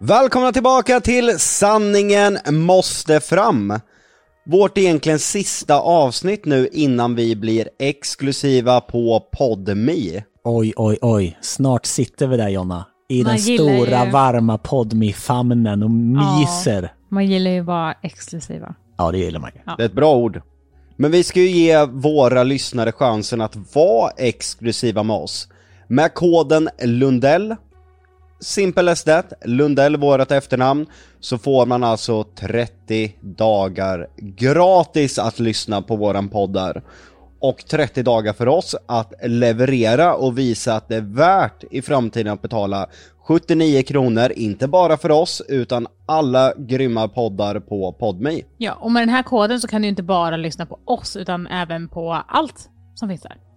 Välkomna tillbaka till Sanningen måste fram! Vårt egentligen sista avsnitt nu innan vi blir exklusiva på PodMe. Oj, oj, oj. Snart sitter vi där Jonna. I Man den stora ju- varma podmi-famnen och myser. Man gillar ju att vara exklusiva. Ja, det gillar man ju. Det är ett bra ord. Men vi ska ju ge våra lyssnare chansen att vara exklusiva med oss. Med koden Lundell, simple as that, Lundell vårat efternamn, så får man alltså 30 dagar gratis att lyssna på våran poddar. Och 30 dagar för oss att leverera och visa att det är värt i framtiden att betala 79 kronor, inte bara för oss, utan alla grymma poddar på PodMe. Ja, och med den här koden så kan du inte bara lyssna på oss utan även på allt som finns där.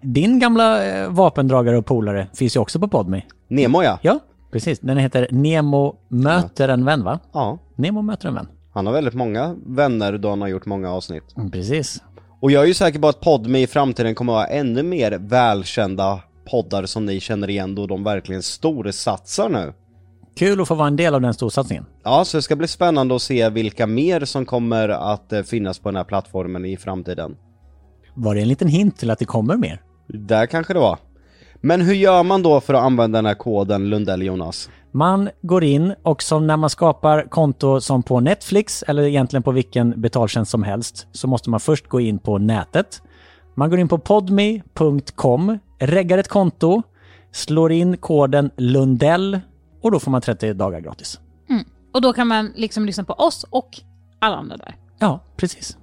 Din gamla eh, vapendragare och polare finns ju också på Podme. Nemo ja. Ja, precis. Den heter Nemo möter en vän, va? Ja, Nemo möter en vän. han har väldigt många vänner då han har gjort många avsnitt. Mm, Precis. Och jag är ju säker på att PodMe i framtiden kommer att ha ännu mer välkända poddar som ni känner igen då de verkligen storsatsar nu. Kul att få vara en del av den storsatsningen. Ja, så det ska bli spännande att se vilka mer som kommer att eh, finnas på den här plattformen i framtiden. Var det en liten hint till att det kommer mer? Där kanske det var. Men hur gör man då för att använda den här koden Lundell Jonas? Man går in och som när man skapar konto som på Netflix eller egentligen på vilken betaltjänst som helst så måste man först gå in på nätet. Man går in på podme.com, reggar ett konto, slår in koden Lundell och då får man 30 dagar gratis. Och då kan man liksom lyssna på oss och alla andra där. Ja, precis.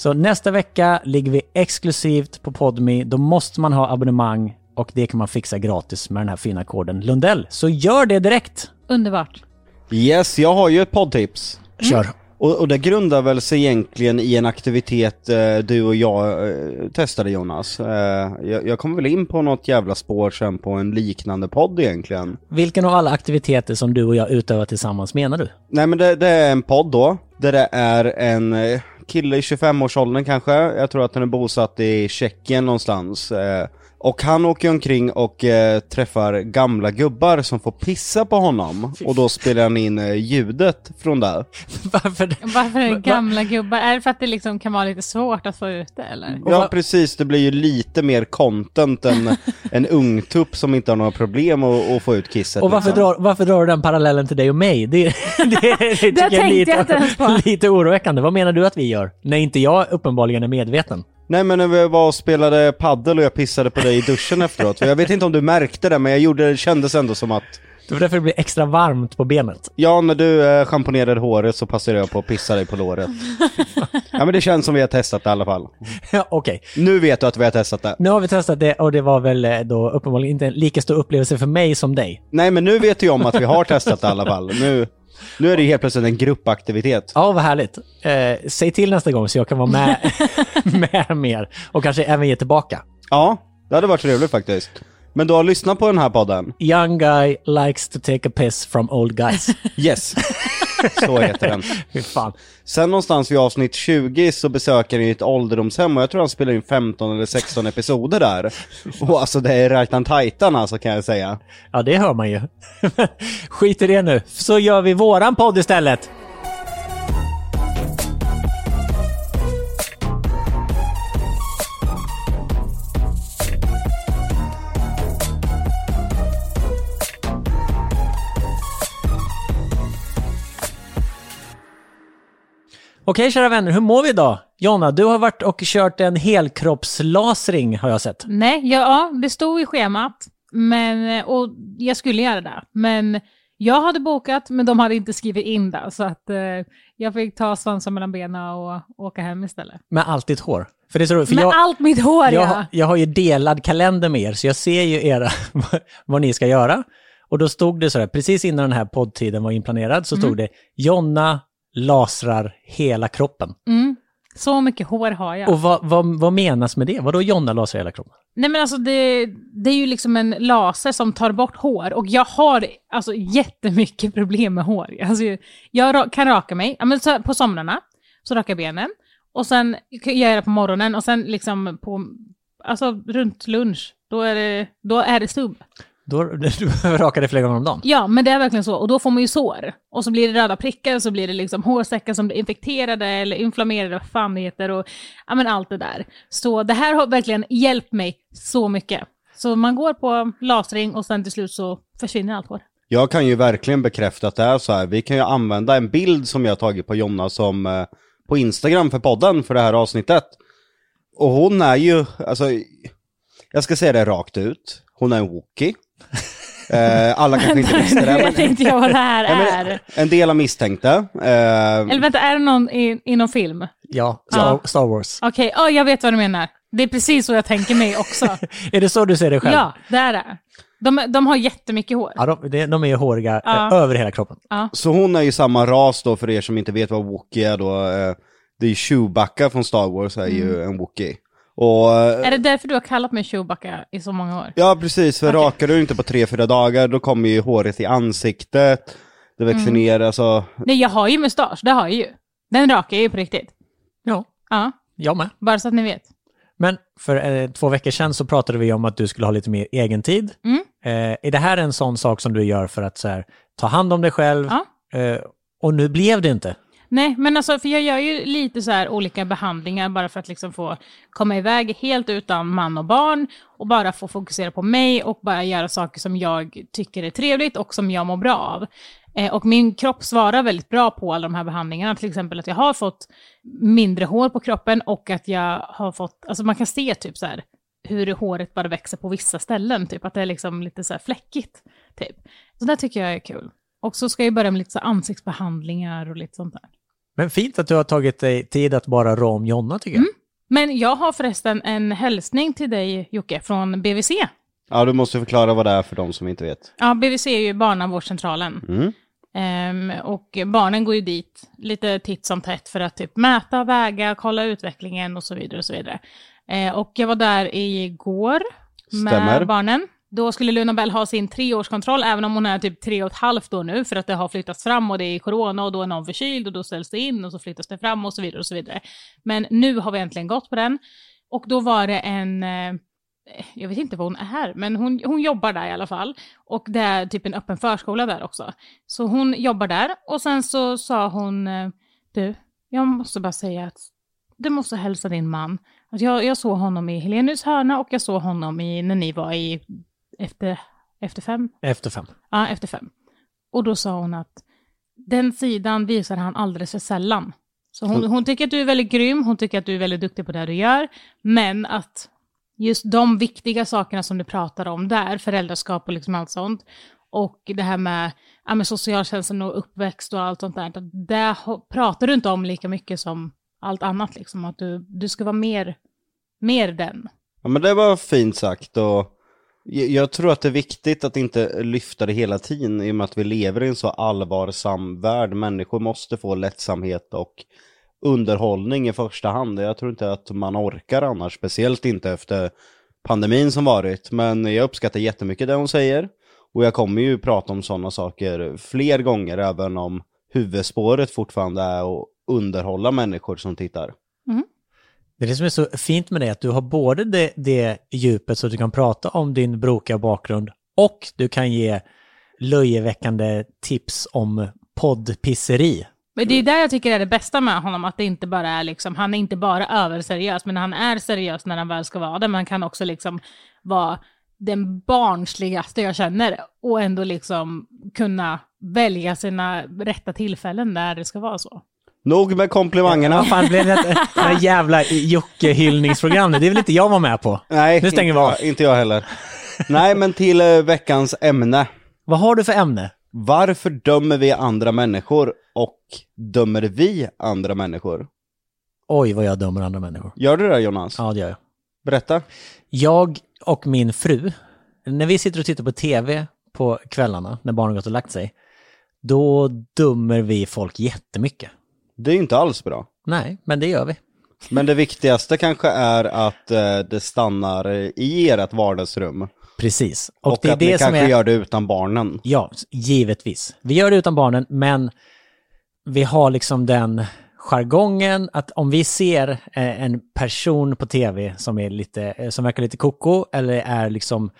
Så nästa vecka ligger vi exklusivt på Podme. Då måste man ha abonnemang och det kan man fixa gratis med den här fina koden Lundell. Så gör det direkt! Underbart. Yes, jag har ju ett poddtips. Kör! Och, och det grundar väl sig egentligen i en aktivitet eh, du och jag eh, testade Jonas. Eh, jag, jag kom väl in på något jävla spår sen på en liknande podd egentligen. Vilken av alla aktiviteter som du och jag utövar tillsammans menar du? Nej men det, det är en podd då, där det är en eh, kille i 25-årsåldern kanske, jag tror att han är bosatt i Tjeckien någonstans. Eh, och han åker omkring och eh, träffar gamla gubbar som får pissa på honom, och då spelar han in eh, ljudet från det. Varför? det? Varför är det gamla gubbar? Är det för att det liksom kan vara lite svårt att få ut det eller? Ja precis, det blir ju lite mer content än en ungtupp som inte har några problem att, att få ut kisset. Och varför liksom. drar, varför drar du den parallellen till dig och mig? Det, det, det tycker jag är lite, jag lite oroväckande. Vad menar du att vi gör? När inte jag uppenbarligen är medveten. Nej men när vi var och spelade paddel och jag pissade på dig i duschen efteråt. Jag vet inte om du märkte det, men jag gjorde det kändes ändå som att Det var därför det blir extra varmt på benet. Ja, när du eh, schamponerade håret så passade jag på att pissa dig på låret. ja men det känns som vi har testat det i alla fall. Ja, Okej, Nu vet du att vi har testat det. nu har vi testat det och det var väl eh, då uppenbarligen inte en lika stor upplevelse för mig som dig. Nej men nu vet jag om att vi har testat det i alla fall. Nu, nu är det helt plötsligt en gruppaktivitet. Ja, vad härligt. Eh, säg till nästa gång så jag kan vara med, med mer och kanske även ge tillbaka. Ja, det hade varit trevligt faktiskt. Men du har lyssnat på den här podden? Young guy likes to take a piss from old guys. Yes. Så heter den. Fan. Sen någonstans vid avsnitt 20 så besöker han ju ett ålderdomshem och jag tror han spelar in 15 eller 16 episoder där. Och alltså det är rajtan tajtan alltså kan jag säga. Ja, det hör man ju. Skit i det nu, så gör vi våran podd istället. Okej kära vänner, hur mår vi idag? Jonna, du har varit och kört en helkroppslasring har jag sett. Nej, ja, ja, det stod i schemat. Men, och jag skulle göra det. Men jag hade bokat, men de hade inte skrivit in det. Så att eh, jag fick ta svansen mellan benen och åka hem istället. Med allt ditt hår. För det är så roligt, för Med jag, allt mitt hår, jag, ja. har- jag har ju delad kalender med er, så jag ser ju era, vad ni ska göra. Och då stod det så här, precis innan den här poddtiden var inplanerad, så stod det Jonna lasrar hela kroppen. Mm. Så mycket hår har jag. Och vad, vad, vad menas med det? Vadå Jonna lasrar hela kroppen? Nej men alltså det, det är ju liksom en laser som tar bort hår och jag har alltså jättemycket problem med hår. Alltså, jag kan raka mig, ja, men så, på somrarna så rakar jag benen och sen gör jag det på morgonen och sen liksom på, alltså runt lunch, då är det, då är det stubb. Då, du behöver raka dig flera gånger om dagen. Ja, men det är verkligen så. Och då får man ju sår. Och så blir det röda prickar, och så blir det liksom hårsäckar som blir infekterade eller inflammerade, vad fan det heter, och ja men allt det där. Så det här har verkligen hjälpt mig så mycket. Så man går på lasring och sen till slut så försvinner allt hår. Jag kan ju verkligen bekräfta att det är så här. Vi kan ju använda en bild som jag tagit på Jonna som eh, på Instagram för podden för det här avsnittet. Och hon är ju, alltså, jag ska säga det rakt ut. Hon är en Wookie. Eh, alla kanske inte visste det. Nu Men, vet inte jag vad det här Ja, men är. en del har misstänkte. Eh, Eller vänta, är det någon i, i någon film? Ja, Star, Ja. Star Wars. Okej, ja jag vet vad du menar. Det är precis så jag tänker mig också. Är det så du ser det själv? ja, det är det. De, de har jättemycket hår. Ja, de, de de är ju håriga Ja. eh, över hela kroppen. Så hon är ju samma ras då, för er som inte vet vad Wookie är då. Eh, det är ju Chewbacca från Star Wars är ju en Wookie. Och... Är det därför du har kallat mig Chewbacca i så många år? Ja, precis. För Okej. rakar du inte på tre fyra dagar, då kommer ju håret i ansiktet. Det växer Mm. ner, alltså. Nej, jag har ju mustasch, det har jag ju. Den rakar jag ju på riktigt. Ja, Ja, jag med. bara så att ni vet. Men för eh, två veckor sedan så pratade vi om att du skulle ha lite mer egen tid. Mm. Eh, är det här en sån sak som du gör för att så här, ta hand om dig själv? Ja. Eh, och nu blev det inte. Nej, men alltså för jag gör ju lite så här olika behandlingar bara för att liksom få komma iväg helt utan man och barn och bara få fokusera på mig och bara göra saker som jag tycker är trevligt och som jag mår bra av. Eh, och min kropp svarar väldigt bra på alla de här behandlingarna, till exempel att jag har fått mindre hår på kroppen och att jag har fått, alltså man kan se typ så här hur håret bara växer på vissa ställen, typ att det är liksom lite så här fläckigt. Typ. Så det tycker jag är kul. Och så ska jag börja med lite så ansiktsbehandlingar och lite sånt där. Men fint att du har tagit dig tid att bara rå om Jonna tycker jag. Mm. Men jag har förresten en hälsning till dig Jocke från BVC. Ja, du måste förklara vad det är för de som inte vet. Ja, BVC är ju barnavårdscentralen. Mm. Ehm, och barnen går ju dit lite titt som tätt för att typ mäta, väga, kolla utvecklingen och så vidare. Och så vidare. Eh, och jag var där igår med Stämmer. barnen. Då skulle Luna Bell ha sin treårskontroll, även om hon är typ tre och ett halvt år nu, för att det har flyttats fram och det är corona och då är någon förkyld och då ställs det in och så flyttas det fram och så vidare och så vidare. Men nu har vi äntligen gått på den. Och då var det en, eh, jag vet inte vad hon är, men hon, hon jobbar där i alla fall. Och det är typ en öppen förskola där också. Så hon jobbar där och sen så sa hon, eh, du, jag måste bara säga att du måste hälsa din man. Alltså jag, jag såg honom i Helenius hörna och jag såg honom i, när ni var i efter, efter fem. Efter fem. Ja, efter fem. Och då sa hon att den sidan visar han alldeles för sällan. Så hon, hon tycker att du är väldigt grym, hon tycker att du är väldigt duktig på det du gör, men att just de viktiga sakerna som du pratar om där, föräldraskap och liksom allt sånt, och det här med, ja, med socialtjänsten och uppväxt och allt sånt där, att det pratar du inte om lika mycket som allt annat, liksom, att du, du ska vara mer, mer den. Ja, men det var fint sagt och jag- tror att det är viktigt att inte lyfta det hela tiden i och med att vi lever i en så allvarsam värld. Människor måste få lättsamhet och underhållning i första hand. Jag tror inte att man orkar annars, speciellt inte efter pandemin som varit. Men jag uppskattar jättemycket det hon säger. Och jag kommer ju prata om sådana saker fler gånger, även om huvudspåret fortfarande är att underhålla människor som tittar. Mm. Det är det som är så fint med det, att du har både det, det djupet så att du kan prata om din brokiga bakgrund och du kan ge löjeväckande tips om poddpisseri. Men det är där jag tycker är det bästa med honom, att det inte bara är liksom, han är inte bara överseriös, men han är seriös när han väl ska vara det, men han kan också liksom vara den barnsligaste jag känner och ändå liksom kunna välja sina rätta tillfällen där det ska vara så. Nog med komplimangerna. Vad fan blev det ett- jävla Jocke-hyllningsprogram nu? Det vill inte jag vara med på. Nej, Nu stänger inte vi av. Inte jag heller. Nej, men till eh, veckans ämne. Vad har du för ämne? Varför dömer vi andra människor och dömer vi andra människor? Oj, vad jag dömer andra människor. Gör du det Jonas? Ja, det gör jag. Berätta. Jag och min fru, när vi sitter och tittar på tv på kvällarna, när barnen gått och lagt sig, då dömer vi folk jättemycket. Det är inte alls bra. Nej, men det gör vi. Men det viktigaste kanske är att eh, det stannar i ert vardagsrum. Precis. Och, Och, det är att ni det som kanske är... gör det utan barnen. Ja, givetvis. Vi gör det utan barnen, men vi har liksom den jargongen att om vi ser eh, en person på tv som är lite, eh, som verkar lite koko eller är liksom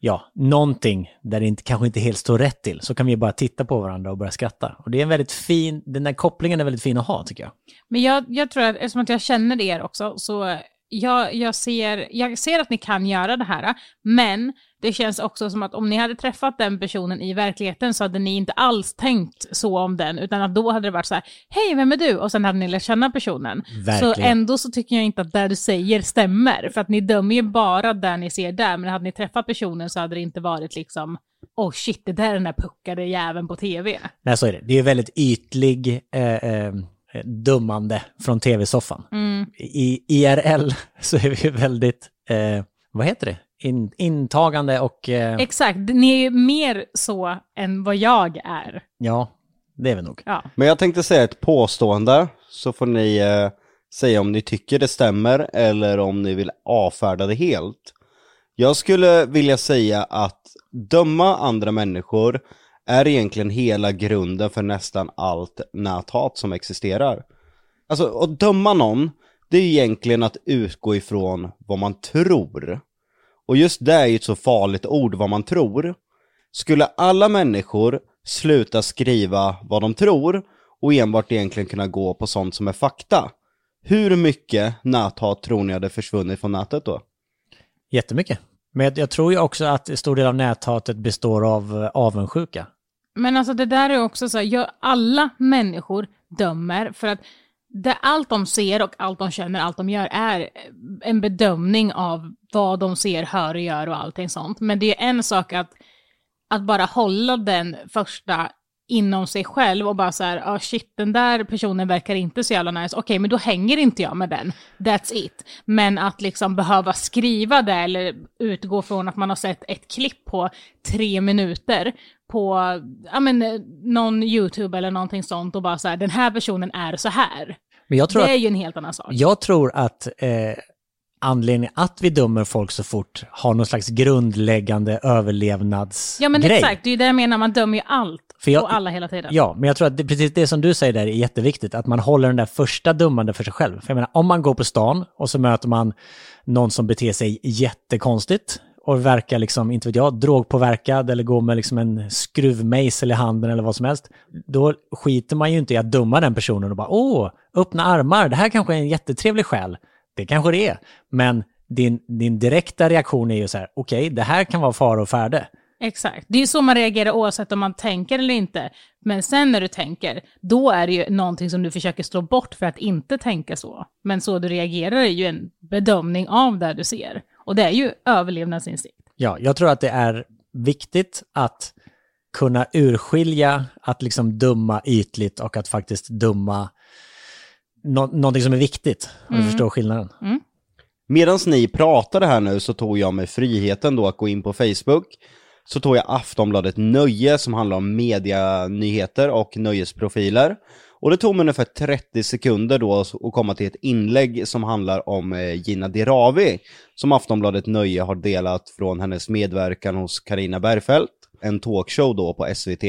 ja, någonting där det inte, kanske inte helt står rätt till, så kan vi bara titta på varandra och börja skratta. Och det är en väldigt fin, den där kopplingen är väldigt fin att ha tycker jag. Men jag, jag tror att, eftersom att jag känner er också, så jag, jag, ser, jag ser att ni kan göra det här, men det känns också som att om ni hade träffat den personen i verkligheten så hade ni inte alls tänkt så om den, utan att då hade det varit så här, hej, vem är du? Och sen hade ni lärt känna personen. Verkligen. Så ändå så tycker jag inte att det du säger stämmer, för att ni dömer ju bara där ni ser där, men hade ni träffat personen så hade det inte varit liksom, oh shit, det där är den där puckade jäveln på tv. Nej, så är det. Det är väldigt ytlig eh, eh, dummande från tv-soffan. Mm. I IRL så är vi väldigt, eh, vad heter det? In, intagande och... Eh, Exakt, ni är ju mer så än vad jag är. ja, det är vi nog. Ja. Men jag tänkte säga ett påstående, så får ni eh, säga om ni tycker det stämmer eller om ni vill avfärda det helt. Jag skulle vilja säga att döma andra människor är egentligen hela grunden för nästan allt näthat som existerar. Alltså, att döma någon, det är egentligen att utgå ifrån vad man tror. Och just det är ju ett så farligt ord, vad man tror. Skulle alla människor sluta skriva vad de tror och enbart egentligen kunna gå på sånt som är fakta, hur mycket näthat tror ni hade försvunnit från nätet då? Jättemycket. Men jag, tror ju också att en stor del av näthatet består av eh, avundsjuka. Men alltså det där är också så jag, alla människor dömer för att det, allt de ser och allt de känner, allt de gör är en bedömning av vad de ser, hör och gör och allting sånt. Men det är en sak att, att bara hålla den första inom sig själv och bara så här, ah, shit, den där personen verkar inte så jävla nice, okej, men då hänger inte jag med den, that's it. Men att liksom behöva skriva det eller utgå från att man har sett ett klipp på tre minuter på, ja men, någon YouTube eller någonting sånt och bara så här, den här personen är så här. Men jag tror det är att, ju en helt annan sak. jag tror att eh, anledningen att vi dömer folk så fort har någon slags grundläggande överlevnadsgrej. Ja men exakt, det är ju det jag menar, man dömer ju allt För jag- och alla hela tiden. Ja, men jag tror att det, precis det som du säger där är jätteviktigt, att man håller den där första dömande för sig själv. För jag menar, om man går på stan och så möter man någon som beter sig jättekonstigt och verkar liksom, inte vet jag, drogpåverkad eller går med liksom en skruvmejsel i handen eller vad som helst. Då skiter man ju inte i att döma den personen och bara åh, öppna armar, det här kanske är en jättetrevlig själ. Det kanske det är. Men din, din direkta reaktion är ju så här, okej, det här kan vara fara och färde. Exakt. Det är ju så man reagerar oavsett om man tänker eller inte. Men sen när du tänker, då är det ju någonting som du försöker slå bort för att inte tänka så. Men så du reagerar är ju en bedömning av det du ser. Och det är ju överlevnadsinstinkt. Ja, jag tror att det är viktigt att kunna urskilja att liksom dumma ytligt och att faktiskt dumma nå någonting som är viktigt. Om du förstår skillnaden. Medan ni pratade här nu så tog jag mig friheten då att gå in på Facebook. Så tog jag Aftonbladet Nöje som handlar om medianyheter och nöjesprofiler. Och det tog mig ungefär 30 sekunder då att komma till ett inlägg som handlar om eh, Gina Dirawi. Som Aftonbladet Nöje har delat från hennes medverkan hos Karina Bergfeldt. En talkshow då på SVT.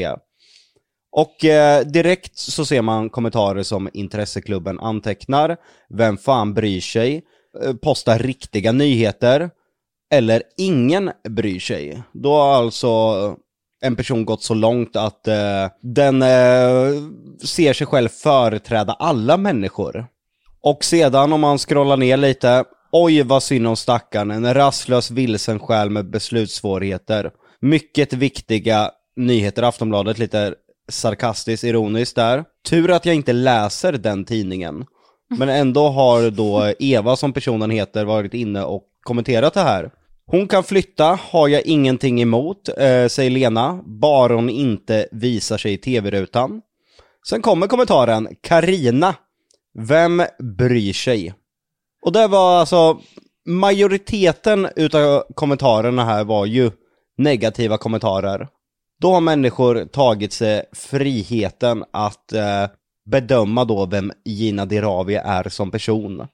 Och eh, direkt så ser man kommentarer som intresseklubben antecknar, vem fan bryr sig, eh, posta riktiga nyheter, eller ingen bryr sig. Då har alltså en person gått så långt att eh, den eh, ser sig själv företräda alla människor. Och sedan om man scrollar ner lite, oj vad synd om stackaren, en rastlös vilsen själ med beslutssvårigheter. Mycket viktiga nyheter, Aftonbladet lite sarkastiskt, ironiskt där. Tur att jag inte läser den tidningen. Men ändå har då Eva, som personen heter, varit inne och kommenterat det här. Hon kan flytta, har jag ingenting emot, eh, säger Lena, bara hon inte visar sig i tv-rutan. Sen kommer kommentaren, Karina, vem bryr sig? Och det var alltså, majoriteten utav kommentarerna här var ju negativa kommentarer. Då har människor tagit sig friheten att eh, bedöma då vem Gina Dirawi är som person.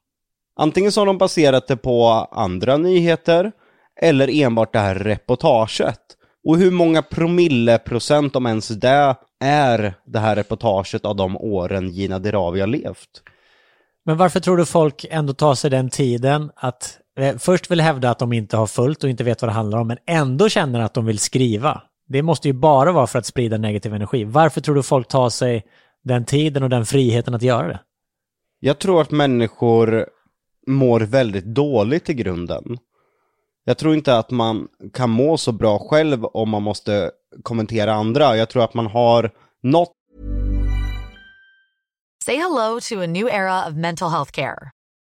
Antingen så har de baserat det på andra nyheter eller enbart det här reportaget. Och hur många promilleprocent, om ens det, är det här reportaget av de åren Gina Dirawi har levt? Men varför tror du folk ändå tar sig den tiden att eh, först vill hävda att de inte har följt och inte vet vad det handlar om, men ändå känner att de vill skriva. Det måste ju bara vara för att sprida negativ energi. Varför tror du folk tar sig den tiden och den friheten att göra det? Jag tror att människor mår väldigt dåligt i grunden. Jag tror inte att man kan må så bra själv om man måste kommentera andra. Jag tror att man har något Say hello to a new era of mental health care.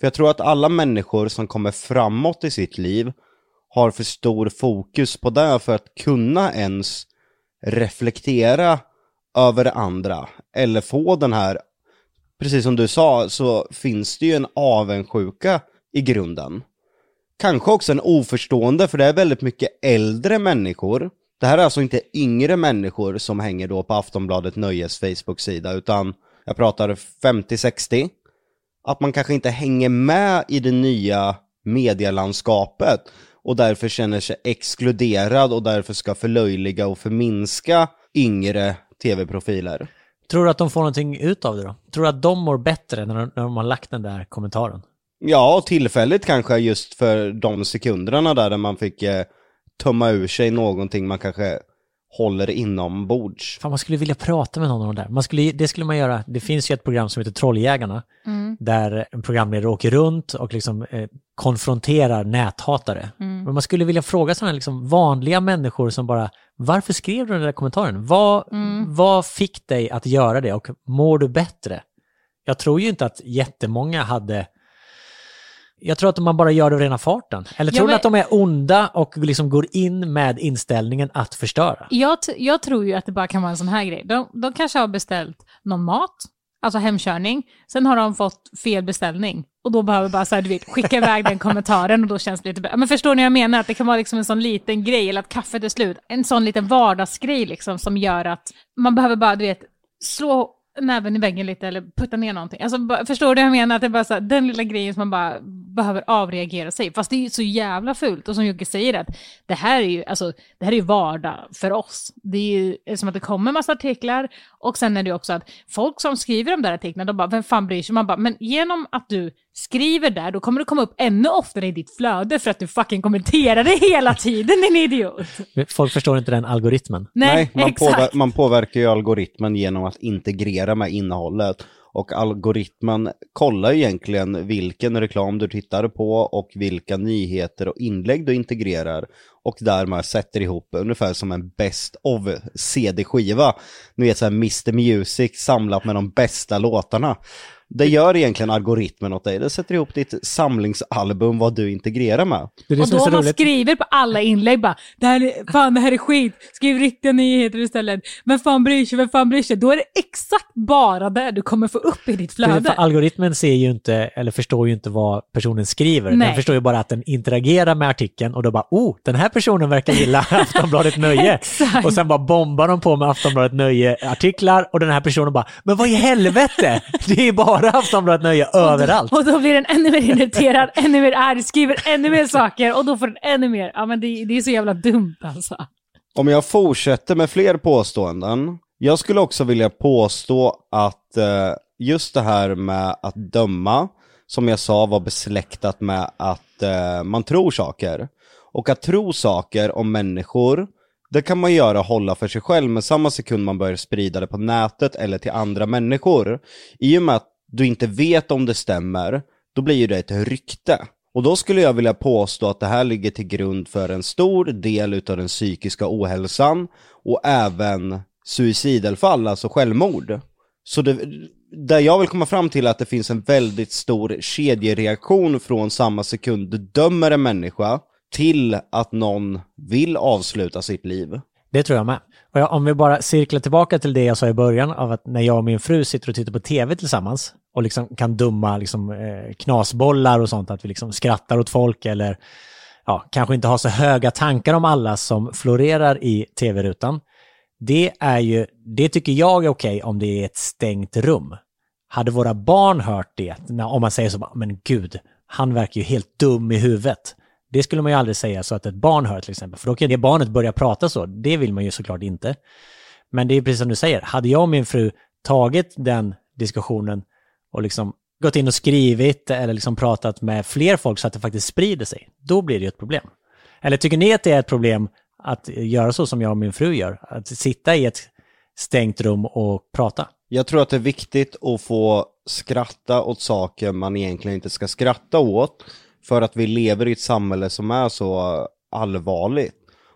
För jag tror att alla människor som kommer framåt i sitt liv har för stor fokus på det för att kunna ens reflektera över andra eller få den här, precis som du sa, så finns det ju en avundsjuka i grunden. Kanske också en oförstående, för det är väldigt mycket äldre människor. Det här är alltså inte yngre människor som hänger då på Aftonbladet Nöjes Facebook-sida, utan jag pratar 50-60. Att man kanske inte hänger med i det nya medielandskapet och därför känner sig exkluderad och därför ska förlöjliga och förminska yngre tv-profiler. Tror du att de får någonting ut av det då? Tror du att de mår bättre när de, när de har lagt den där kommentaren? Ja, tillfälligt kanske just för de sekunderna där, där man fick eh, tömma ur sig någonting man kanske håller inombords. Fan, man skulle vilja prata med någon av de där. Man skulle, det skulle man göra. Det finns ju ett program som heter Trolljägarna, där en programledare åker runt och liksom eh, konfronterar näthatare. Men man skulle vilja fråga sådana liksom vanliga människor som bara, varför skrev du den där kommentaren? Vad, vad fick dig att göra det och mår du bättre? Jag tror ju inte att jättemånga hade jag tror att man bara gör det av rena farten. Eller Ja, tror du men- att de är onda och liksom går in med inställningen att förstöra? Jag, jag tror ju att det bara kan vara en sån här grej. De, de kanske har beställt någon mat, alltså hemkörning. Sen har de fått fel beställning. Och då behöver bara så här, du vet, skicka iväg den kommentaren och då känns det lite bättre. Men förstår ni vad jag menar? Att det kan vara liksom en sån liten grej, eller att kaffet är slut. En sån liten vardagsgrej liksom som gör att man behöver bara, du vet, slå näven i väggen lite eller putta ner någonting. Alltså, förstår du vad jag menar? Att det är bara så här, den lilla grejen som man bara behöver avreagera sig. Fast det är ju så jävla fult. Och som Jocke säger, att det här är ju, alltså, det här är ju vardag för oss. Det är ju som att det kommer massa artiklar och sen är det också att folk som skriver de där artiklarna, de bara, vem fan bryr sig? Man bara, men genom att du skriver där, då kommer det komma upp ännu oftare i ditt flöde för att du fucking kommenterar det hela tiden, din idiot. Folk förstår inte den algoritmen. Nej, man, exakt. påver- man påverkar ju algoritmen genom att integrera med innehållet. Och algoritmen kollar ju egentligen vilken reklam du tittar på och vilka nyheter och inlägg du integrerar. Och därmed sätter ihop ungefär som en best of CD-skiva. Ni vet såhär Mr Music samlat med de bästa låtarna. Det gör egentligen algoritmen åt dig. Det sätter ihop ditt samlingsalbum vad du integrerar med. Det är det Och då är så man roligt. skriver på alla inlägg bara, det här är, fan det här är skit, skriv riktiga nyheter istället. Vem fan bryr sig, vem fan bryr sig? Då är det exakt bara det du kommer få upp i ditt För, för flöde. algoritmen ser ju inte, eller förstår ju inte vad personen skriver. Nej. Den förstår ju bara att den interagerar med artikeln och då bara oh, den här personen verkar gilla Aftonbladet Nöje. Och sen bara bombar de på med Aftonbladet Nöje-artiklar och den här personen bara men vad i helvete! Det är ju bara Aftonbladet Nöje överallt. Och då blir den ännu mer irriterad, ännu mer arg, skriver ännu mer saker och då får den ännu mer. Ja men det, det är så jävla dumt alltså. Om jag fortsätter med fler påståenden. Jag skulle också vilja påstå att eh, just det här med att döma, som jag sa var besläktat med att eh, man tror saker. Och att tro saker om människor, det kan man göra och hålla för sig själv, men samma sekund man börjar sprida det på nätet eller till andra människor, i och med att du inte vet om det stämmer, då blir ju det ett rykte. Och då skulle jag vilja påstå att det här ligger till grund för en stor del utav den psykiska ohälsan och även suicidalfall, alltså självmord. Så det, där jag vill komma fram till är att det finns en väldigt stor kedjereaktion från samma sekund du dömer en människa till att någon vill avsluta sitt liv. Det tror jag med. Och om vi bara cirklar tillbaka till det jag sa i början av att när jag och min fru sitter och tittar på tv tillsammans och liksom kan dumma liksom, eh, knasbollar och sånt, att vi liksom skrattar åt folk eller ja, kanske inte har så höga tankar om alla som florerar i tv-rutan. Det är ju, det tycker jag är okej om det är ett stängt rum. Hade våra barn hört det, när, om man säger så, men gud, han verkar ju helt dum i huvudet. Det skulle man ju aldrig säga så att ett barn hör till exempel, för då kan det barnet börja prata så. Det vill man ju såklart inte. Men det är precis som du säger, hade jag och min fru tagit den diskussionen och liksom gått in och skrivit eller liksom pratat med fler folk så att det faktiskt sprider sig, då blir det ju ett problem. Eller tycker ni att det är ett problem att göra så som jag och min fru gör? Att sitta i ett stängt rum och prata? Jag tror att det är viktigt att få skratta åt saker man egentligen inte ska skratta åt. För att vi lever i ett samhälle som är så allvarligt.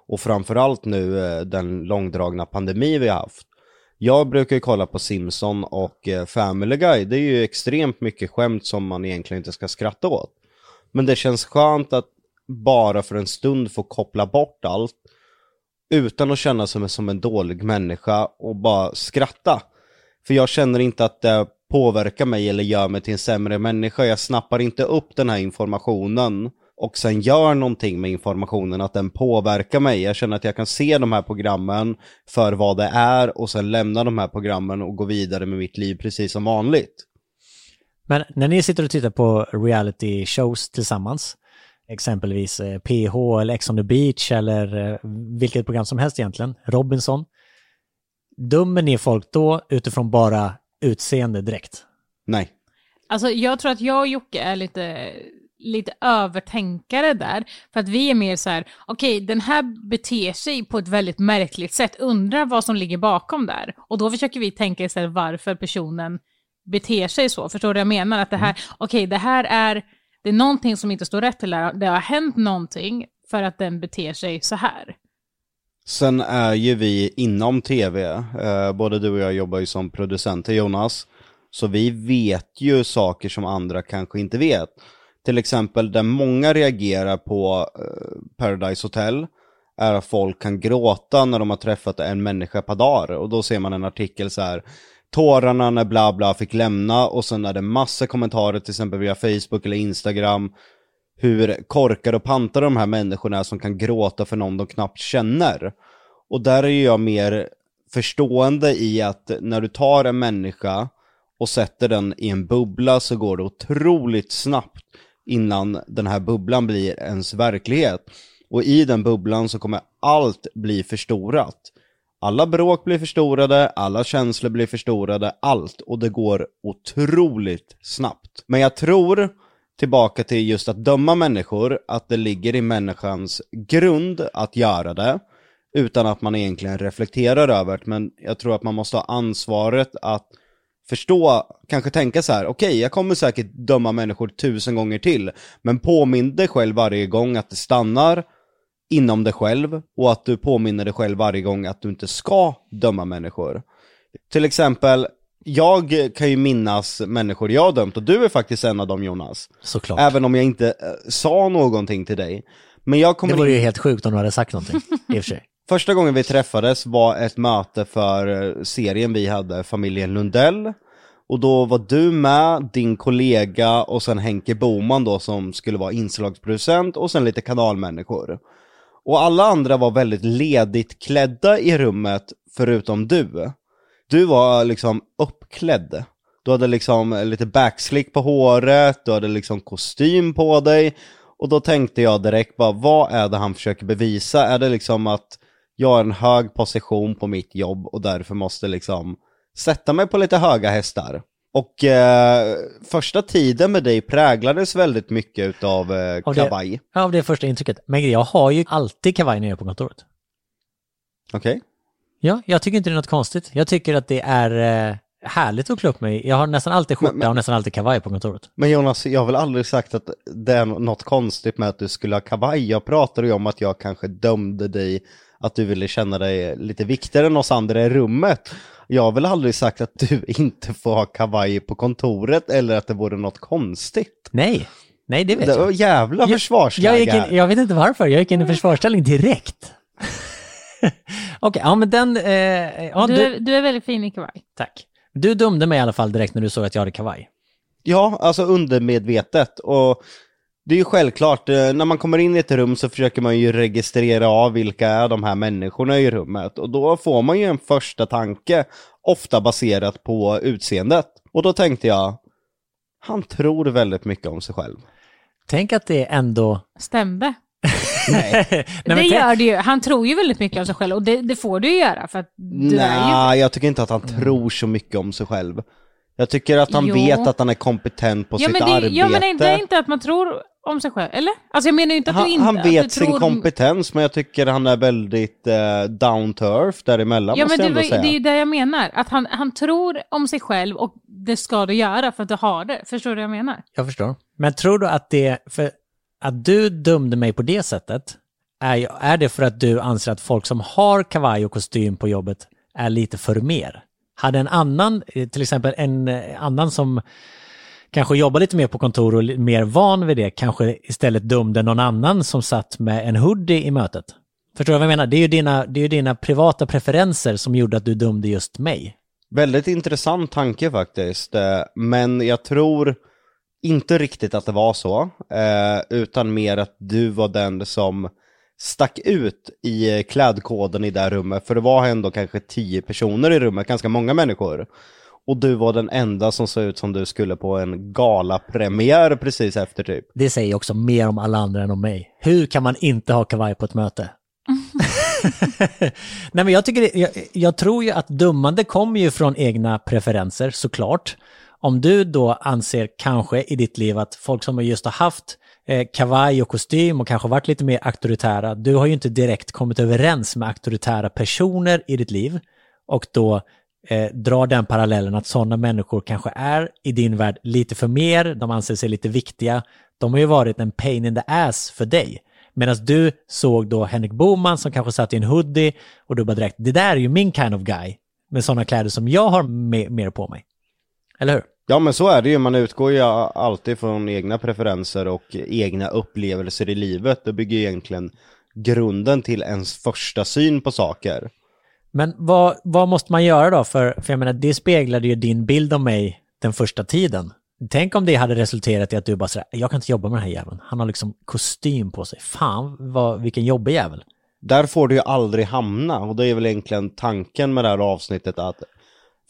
Och framförallt nu eh, den långdragna pandemi vi har haft. Jag brukar ju kolla på Simpson och eh, Family Guy. Det är ju extremt mycket skämt som man egentligen inte ska skratta åt. Men det känns skönt att bara för en stund få koppla bort allt utan att känna sig som en dålig människa och bara skratta. För jag känner inte att det påverkar mig eller gör mig till en sämre människa. Jag snappar inte upp den här informationen och sen gör någonting med informationen, att den påverkar mig. Jag känner att jag kan se de här programmen för vad det är och sen lämna de här programmen och gå vidare med mitt liv precis som vanligt. Men när ni sitter och tittar på reality shows tillsammans, exempelvis PH eh, eller Ex on the beach eller eh, vilket program som helst egentligen, Robinson, dömer ni folk då utifrån bara utseende direkt? Nej. Alltså jag tror att jag och Jocke är lite, lite övertänkare där. För att vi är mer så här, okej okay, den här beter sig på ett väldigt märkligt sätt, undrar vad som ligger bakom där. Och då försöker vi tänka istället varför personen beter sig så. Förstår du vad jag menar? Att det här, mm. okej okay, det här är, det är någonting som inte står rätt till där. Det har hänt någonting för att den beter sig så här. Sen är ju vi inom tv, eh, både du och jag jobbar ju som producenter Jonas, så vi vet ju saker som andra kanske inte vet. Till exempel där många reagerar på eh, Paradise Hotel är att folk kan gråta när de har träffat en människa per dag. Och då ser man en artikel så här, tårarna när bla bla fick lämna och sen är det massa kommentarer till exempel via Facebook eller Instagram hur korkade och pantade de här människorna är som kan gråta för någon de knappt känner. Och där är jag mer förstående i att när du tar en människa och sätter den i en bubbla så går det otroligt snabbt innan den här bubblan blir ens verklighet. Och i den bubblan så kommer allt bli förstorat. Alla bråk blir förstorade, alla känslor blir förstorade, allt. Och det går otroligt snabbt. Men jag tror tillbaka till just att döma människor, att det ligger i människans grund att göra det, utan att man egentligen reflekterar över det. Men jag tror att man måste ha ansvaret att förstå, kanske tänka så här: okej, okay, jag kommer säkert döma människor tusen gånger till, men påminn dig själv varje gång att det stannar inom dig själv och att du påminner dig själv varje gång att du inte ska döma människor. Till exempel, jag kan ju minnas människor jag har dömt och du är faktiskt en av dem Jonas. Såklart. Även om jag inte äh, sa någonting till dig. Men jag kommer Det vore ju helt sjukt om du hade sagt någonting, i och för sig. Första gången vi träffades var ett möte för eh, serien vi hade, familjen Lundell. Och då var du med, din kollega och sen Henke Boman då som skulle vara inslagsproducent och sen lite kanalmänniskor. Och alla andra var väldigt ledigt klädda i rummet förutom du. Du var eh, liksom uppklädd. Du hade liksom eh, lite backslick på håret, du hade liksom kostym på dig. Och då tänkte jag direkt bara, vad är det han försöker bevisa? Är det liksom att jag har en hög position på mitt jobb och därför måste liksom sätta mig på lite höga hästar? Och eh, första tiden med dig präglades väldigt mycket utav eh, av kavaj. Det, av det första intrycket. Men jag har ju alltid kavaj när jag är på kontoret. Okej. Okay. Ja, jag tycker inte det är något konstigt. Jag tycker att det är, eh, härligt att klä upp mig. Jag har nästan alltid skjorta Men- men- och nästan alltid kavaj på kontoret. Men Jonas, jag har väl aldrig sagt att det är något konstigt med att du skulle ha kavaj. Jag pratade ju om att jag kanske dömde dig att du ville känna dig lite viktigare än oss andra i rummet. Jag har väl aldrig sagt att du inte får ha kavaj på kontoret eller att det vore något konstigt. Nej, nej det vet Det var jag. jävla Jag, försvarsläge jag, in, jag vet inte varför, jag gick in i försvarsställning direkt. Okej, ja men den... Eh, ja, du, du, är, du är väldigt fin i kavaj. tack. Du dömde mig i alla fall direkt när du såg att jag hade kavaj. Ja, alltså undermedvetet. Och det är ju självklart, eh, när man kommer in i ett rum så försöker man ju registrera av vilka är de här människorna i rummet. Och då får man ju en första tanke, ofta baserat på utseendet. Och då tänkte jag, han tror väldigt mycket om sig själv. Tänk att det ändå... Stämde. Nej, Nej, det gör det ju. Han tror ju väldigt mycket om sig själv och det, det får du ju göra för att du är ju... Nej jag tycker inte att han tror så mycket om sig själv. Jag tycker att han Jo. vet att han är kompetent på Ja sitt men, det, arbete. ja men det är inte att man tror om sig själv, eller? Alltså jag menar ju inte att du han, inte... han att du vet sin tror... kompetens, men jag tycker han är väldigt eh, down to earth däremellan Ja måste men jag det, ändå var, säga. det är ju det jag menar. Att han, han tror om sig själv och det ska du göra för att du har det. Förstår du vad jag menar? Jag förstår. Men tror du att det... För att du dömde mig på det sättet, är, är det för att du anser att folk som har kavaj och kostym på jobbet är lite för mer? Hade en annan, eh, till exempel en eh, annan som kanske jobbar lite mer på kontor och mer van vid det, kanske istället dömde någon annan som satt med en hoodie i mötet? Förstår du vad jag menar? Det är ju dina, det är ju dina privata preferenser som gjorde att du dömde just mig. Väldigt intressant tanke faktiskt, eh, men jag tror inte riktigt att det var så, utan mer att du var den som stack ut i eh, klädkoden i det här rummet, för det var ändå kanske tio personer i rummet, ganska många människor. Och du var den enda som såg ut som du skulle på en galapremiär precis efter typ. Det säger också mer om alla andra än om mig. Hur kan man inte ha kavaj på ett möte? Nej men jag tycker, jag, jag tror ju att dömande kommer ju från egna preferenser såklart. Om du då anser kanske i ditt liv att folk som just har haft eh, kavaj och kostym och kanske varit lite mer auktoritära, du har ju inte direkt kommit överens med auktoritära personer i ditt liv och då eh, drar den parallellen att sådana människor kanske är i din värld lite för mer, de anser sig lite viktiga, de har ju varit en pain in the ass för dig. Medan du såg då Henrik Boman som kanske satt i en hoodie och du bara direkt, det där är ju min kind of guy med sådana kläder som jag har mer på mig. Eller hur? Ja men så är det ju, man utgår ju alltid från egna preferenser och egna upplevelser i livet. Det bygger ju egentligen grunden till ens första syn på saker. Men vad, vad måste man göra då? För, för jag menar, det speglade ju din bild av mig den första tiden. Tänk om det hade resulterat i att du bara sådär, jag kan inte jobba med den här jäveln. Han har liksom kostym på sig. Fan, vad, vilken jobbig jävel. Där får du ju aldrig hamna och det är väl egentligen tanken med det här avsnittet att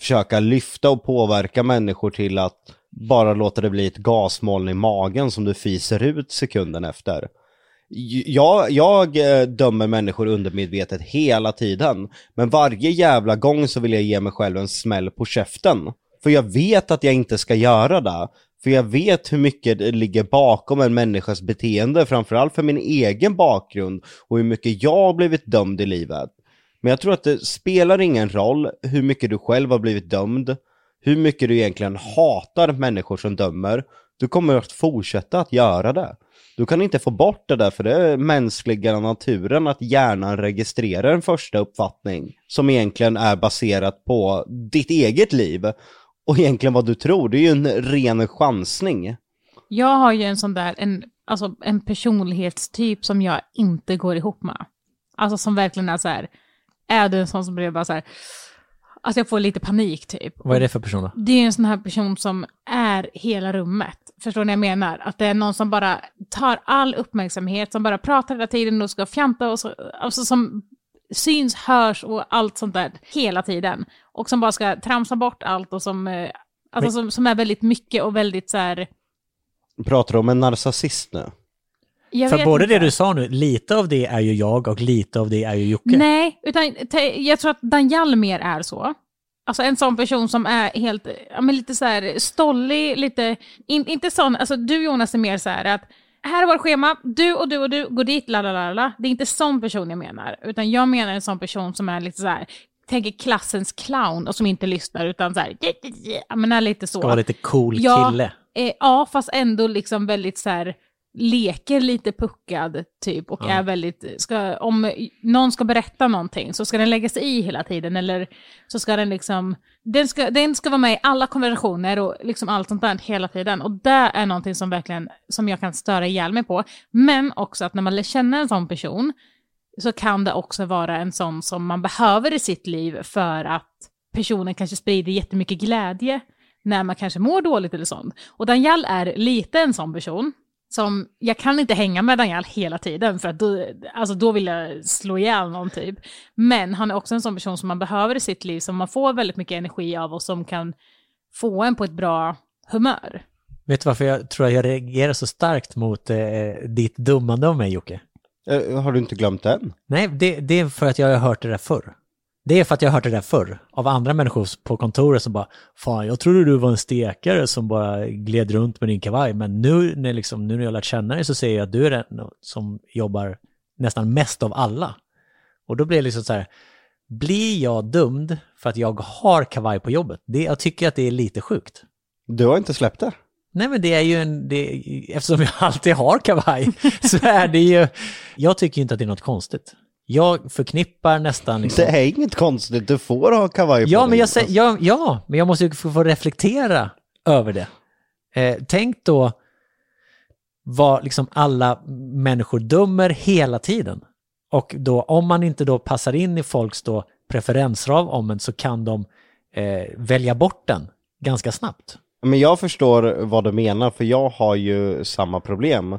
försöka lyfta och påverka människor till att bara låta det bli ett gasmoln i magen som du fiser ut sekunden efter. Jag, jag eh, dömer människor undermedvetet hela tiden, men varje jävla gång så vill jag ge mig själv en smäll på käften. För jag vet att jag inte ska göra det. För jag vet hur mycket det ligger bakom en människas beteende, framförallt för min egen bakgrund och hur mycket jag har blivit dömd i livet. Men jag tror att det spelar ingen roll hur mycket du själv har blivit dömd, hur mycket du egentligen hatar människor som dömer. Du kommer att fortsätta att göra det. Du kan inte få bort det där, för det är mänskliga naturen att hjärnan registrerar en första uppfattning som egentligen är baserat på ditt eget liv. Och egentligen vad du tror, det är ju en ren chansning. Jag har ju en sån där, en, alltså en personlighetstyp som jag inte går ihop med. Alltså som verkligen är så här, är du en sån som blir bara så här, alltså jag får lite panik typ. Vad är det för person då? Det är en sån här person som är hela rummet. Förstår ni vad jag menar? Att det är någon som bara tar all uppmärksamhet, som bara pratar hela tiden och ska fjanta och så, alltså som syns, hörs och allt sånt där hela tiden. Och som bara ska tramsa bort allt och som, eh, alltså Men- som, som är väldigt mycket och väldigt så här, Pratar du om en narcissist nu? Jag För vet både inte. det du sa nu, lite av det är ju jag och lite av det är ju Jocke. Nej, utan jag tror att Daniel mer är så. Alltså en sån person som är helt, ja men lite så här stollig, lite, in, inte sån, alltså du Jonas är mer så här att här är vårt schema, du och du och du går dit, la la la la. Det är inte sån person jag menar, utan jag menar en sån person som är lite så här tänker klassens clown och som inte lyssnar utan så här, ja men är lite så. Ska vara lite cool Ja, kille. Eh, ja, fast ändå liksom väldigt så här, leker lite puckad typ och Ja. är väldigt, ska, om någon ska berätta någonting så ska den lägga sig i hela tiden eller så ska den liksom, den ska, den ska vara med i alla konversationer och liksom allt sånt där hela tiden och det är någonting som verkligen, som jag kan störa ihjäl mig på. Men också att när man lär känna en sån person så kan det också vara en sån som man behöver i sitt liv för att personen kanske sprider jättemycket glädje när man kanske mår dåligt eller sånt. Och Daniel är lite en sån person. Som, jag kan inte hänga med Daniel hela tiden för att då, alltså då vill jag slå ihjäl någon typ. Men han är också en sån person som man behöver i sitt liv, som man får väldigt mycket energi av och som kan få en på ett bra humör. Vet du varför jag tror att jag reagerar så starkt mot eh, ditt dummande av mig Jocke? Eh, Har du inte glömt den? Nej, det, det är för att jag har hört det där förr. Det är för att jag har hört det där förr. Av andra människor på kontoret som bara Fan, jag trodde du var en stekare som bara gled runt med din kavaj. Men nu när, liksom, nu när jag lärt känna dig så ser jag att du är den som jobbar nästan mest av alla. Och då blir det liksom så här, blir jag dömd för att jag har kavaj på jobbet? Det, jag tycker att det är lite sjukt. Du har inte släppt det? Nej men det är ju en, det, eftersom jag alltid har kavaj så är det ju, jag tycker inte att det är något konstigt. Jag förknippar nästan liksom, Det är inget konstigt, du får ha kavaj på Ja, men jag säger, ja, ja, men jag måste ju få, reflektera över det. Eh, tänk då vad liksom alla människor dömer hela tiden. Och då om man inte då passar in i folks då preferensrav om en så kan de eh, välja bort den ganska snabbt. Men jag förstår vad du menar, för jag har ju samma problem.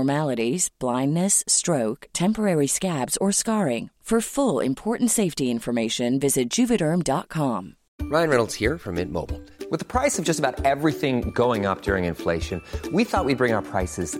blindness, stroke, temporary scabs, or scarring. For full important safety information, visit juvederm.com. Ryan Reynolds here from Mint Mobile. With the price of just about everything going up during inflation, we thought we'd bring our prices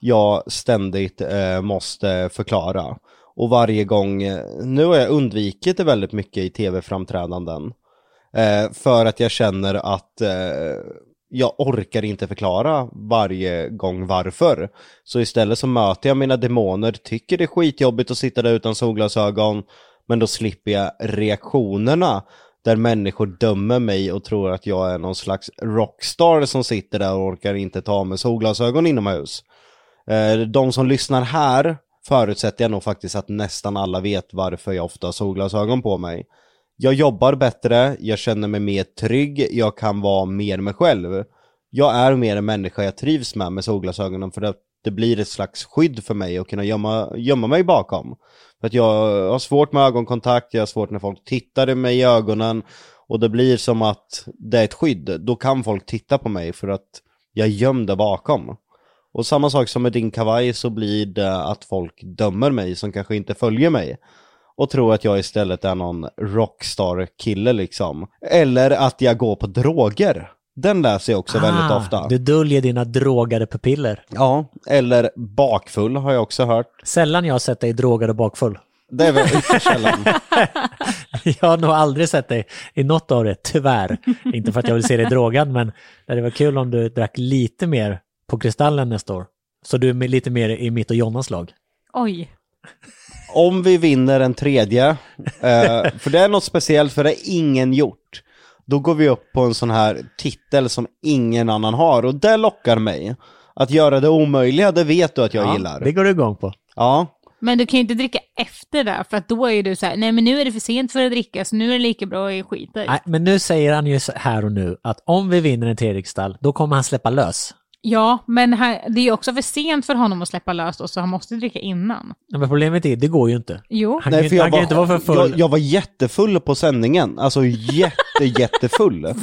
jag ständigt eh, måste förklara. Och varje gång, eh, nu har jag undvikit det väldigt mycket i tv-framträdanden. Eh, för att jag känner att eh, jag orkar inte förklara varje gång varför. Så istället så möter jag mina demoner, tycker det är skitjobbigt att sitta där utan solglasögon, men då slipper jag reaktionerna där människor dömer mig och tror att jag är någon slags rockstar som sitter där och orkar inte ta med solglasögon inomhus. Eh, de som lyssnar här förutsätter jag nog faktiskt att nästan alla vet varför jag ofta har solglasögon på mig. Jag jobbar bättre, jag känner mig mer trygg, jag kan vara mer mig själv. Jag är mer en människa jag trivs med med solglasögonen för att det blir ett slags skydd för mig att kunna gömma, gömma mig bakom. För att jag har svårt med ögonkontakt, jag har svårt när folk tittar i mig i ögonen och det blir som att det är ett skydd. Då kan folk titta på mig för att jag är gömd där bakom. Och samma sak som med din kavaj så blir det att folk dömer mig som kanske inte följer mig. Och tror att jag istället är någon rockstar-kille liksom. Eller att jag går på droger. Den läser jag också väldigt ofta. Ah, Du döljer dina drogade pupiller. Ja, eller bakfull har jag också hört. Sällan jag har sett dig drogad och bakfull. Det är väl källan. Jag har nog aldrig sett dig i något av det, tyvärr. Inte för att jag vill se dig drogad, men det varit kul om du drack lite mer på Kristallen nästa år. Så du är lite mer i mitt och Jonnas lag. Oj. Om vi vinner en tredje, eh, för det är något speciellt för det är ingen gjort. Då går vi upp på en sån här titel som ingen annan har och det lockar mig. Att göra det omöjliga, det vet du att jag gillar. det går du igång på. Ja, Men du kan ju inte dricka efter det, för att då är du så här, nej men nu är det för sent för att dricka, så nu är det lika bra att skita i. Nej, men nu säger han ju här och nu att om vi vinner en tredje kristall, då kommer han släppa lös. Ja, men här, det är också för sent för honom att släppa lös då, så han måste dricka innan. Ja, Men problemet är, det går ju inte. Jo. Han, nej kan, för jag han kan var, ju inte vara för full. jag, jag var jättefull på sändningen, alltså jätte, jättefull.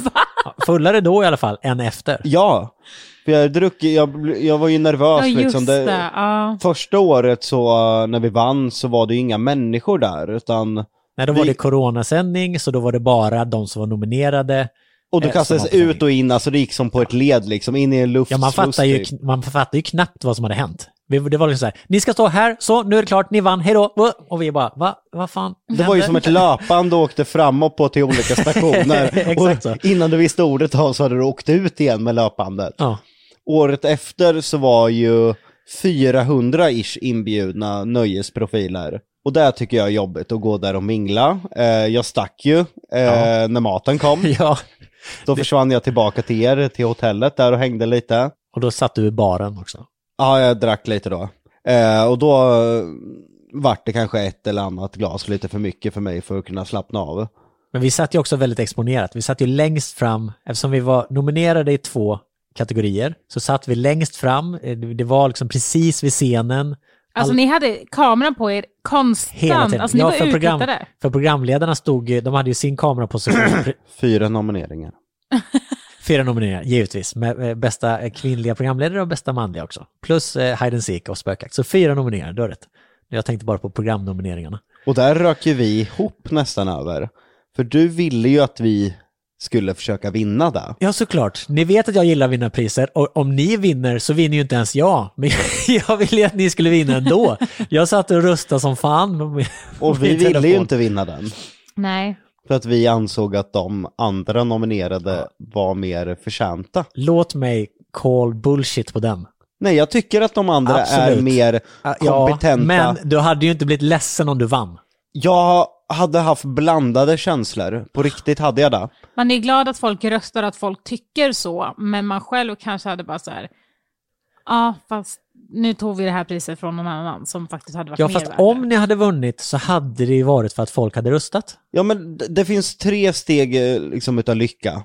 Ja, Fullare då i alla fall, än efter. Ja, för jag, druck, jag, jag var ju nervös Ja, liksom. det. Ja. Första året så, uh, när vi vann så var det ju inga människor där, utan Nej, då var Vi- det coronasändning, så då var det bara de som var nominerade. Och du Eh, kastades ut och in, alltså det gick som på ett led liksom, in i en Ja, man fattar, ju, kn- man fattar ju knappt vad som hade hänt. Det var liksom så här, ni ska stå här, så nu är det klart, ni vann, hejdå! Och vi bara, va, vad fan Det var ju som ett löpande och åkte framåt på till olika stationer. Och innan du visste ordet av så hade du åkt ut igen med löpandet. Ja. Året efter så var ju 400-ish inbjudna nöjesprofiler. Och där tycker jag är jobbigt att gå där och mingla. Eh, jag stack ju eh, när maten kom. ja. Då försvann jag tillbaka till er, till hotellet där och hängde lite. Och då satt du i baren också. Ja, jag drack lite då. Eh, och då eh, vart det kanske ett eller annat glas lite för mycket för mig för att kunna slappna av. Men vi satt ju också väldigt exponerat. Vi satt ju längst fram, eftersom vi var nominerade i två kategorier, så satt vi längst fram. Eh, Det det var liksom precis vid scenen. Alltså All- ni hade kameran på er konstant, Hela tiden. alltså ni Ja, var för, program, för programledarna stod, ju- de hade ju sin kameraposition, pre- Fyra nomineringar. fyra nomineringar, givetvis, med eh, bästa kvinnliga programledare och bästa manliga också. Plus eh, Hide and Seek och Spökjakt. Så fyra nomineringar, du har rätt. Jag tänkte bara på programnomineringarna. Och där rök ju vi ihop nästan över. För du ville ju att vi skulle försöka vinna där. Ja, såklart. Ni vet att jag gillar att vinna priser och om ni vinner så vinner ju inte ens jag. Men jag ville ju att ni skulle vinna ändå. Jag satt och röstade som fan. med Och vi ville ju inte vinna den. Nej. För att vi ansåg att de andra nominerade var mer förtjänta. Låt mig call bullshit på den. Nej, jag tycker att de andra är Absolut. mer Ja, kompetenta. men du hade ju inte blivit ledsen om du vann. Jag hade haft blandade känslor. På riktigt hade jag det. Man är glad att folk röstar, att folk tycker så, men man själv kanske hade bara så här, ja fast nu tog vi det här priset från någon annan som faktiskt hade varit Ja, fast om det. ni hade vunnit så hade det ju varit för att folk hade röstat. Ja, men det, det finns tre steg eh, liksom utav lycka.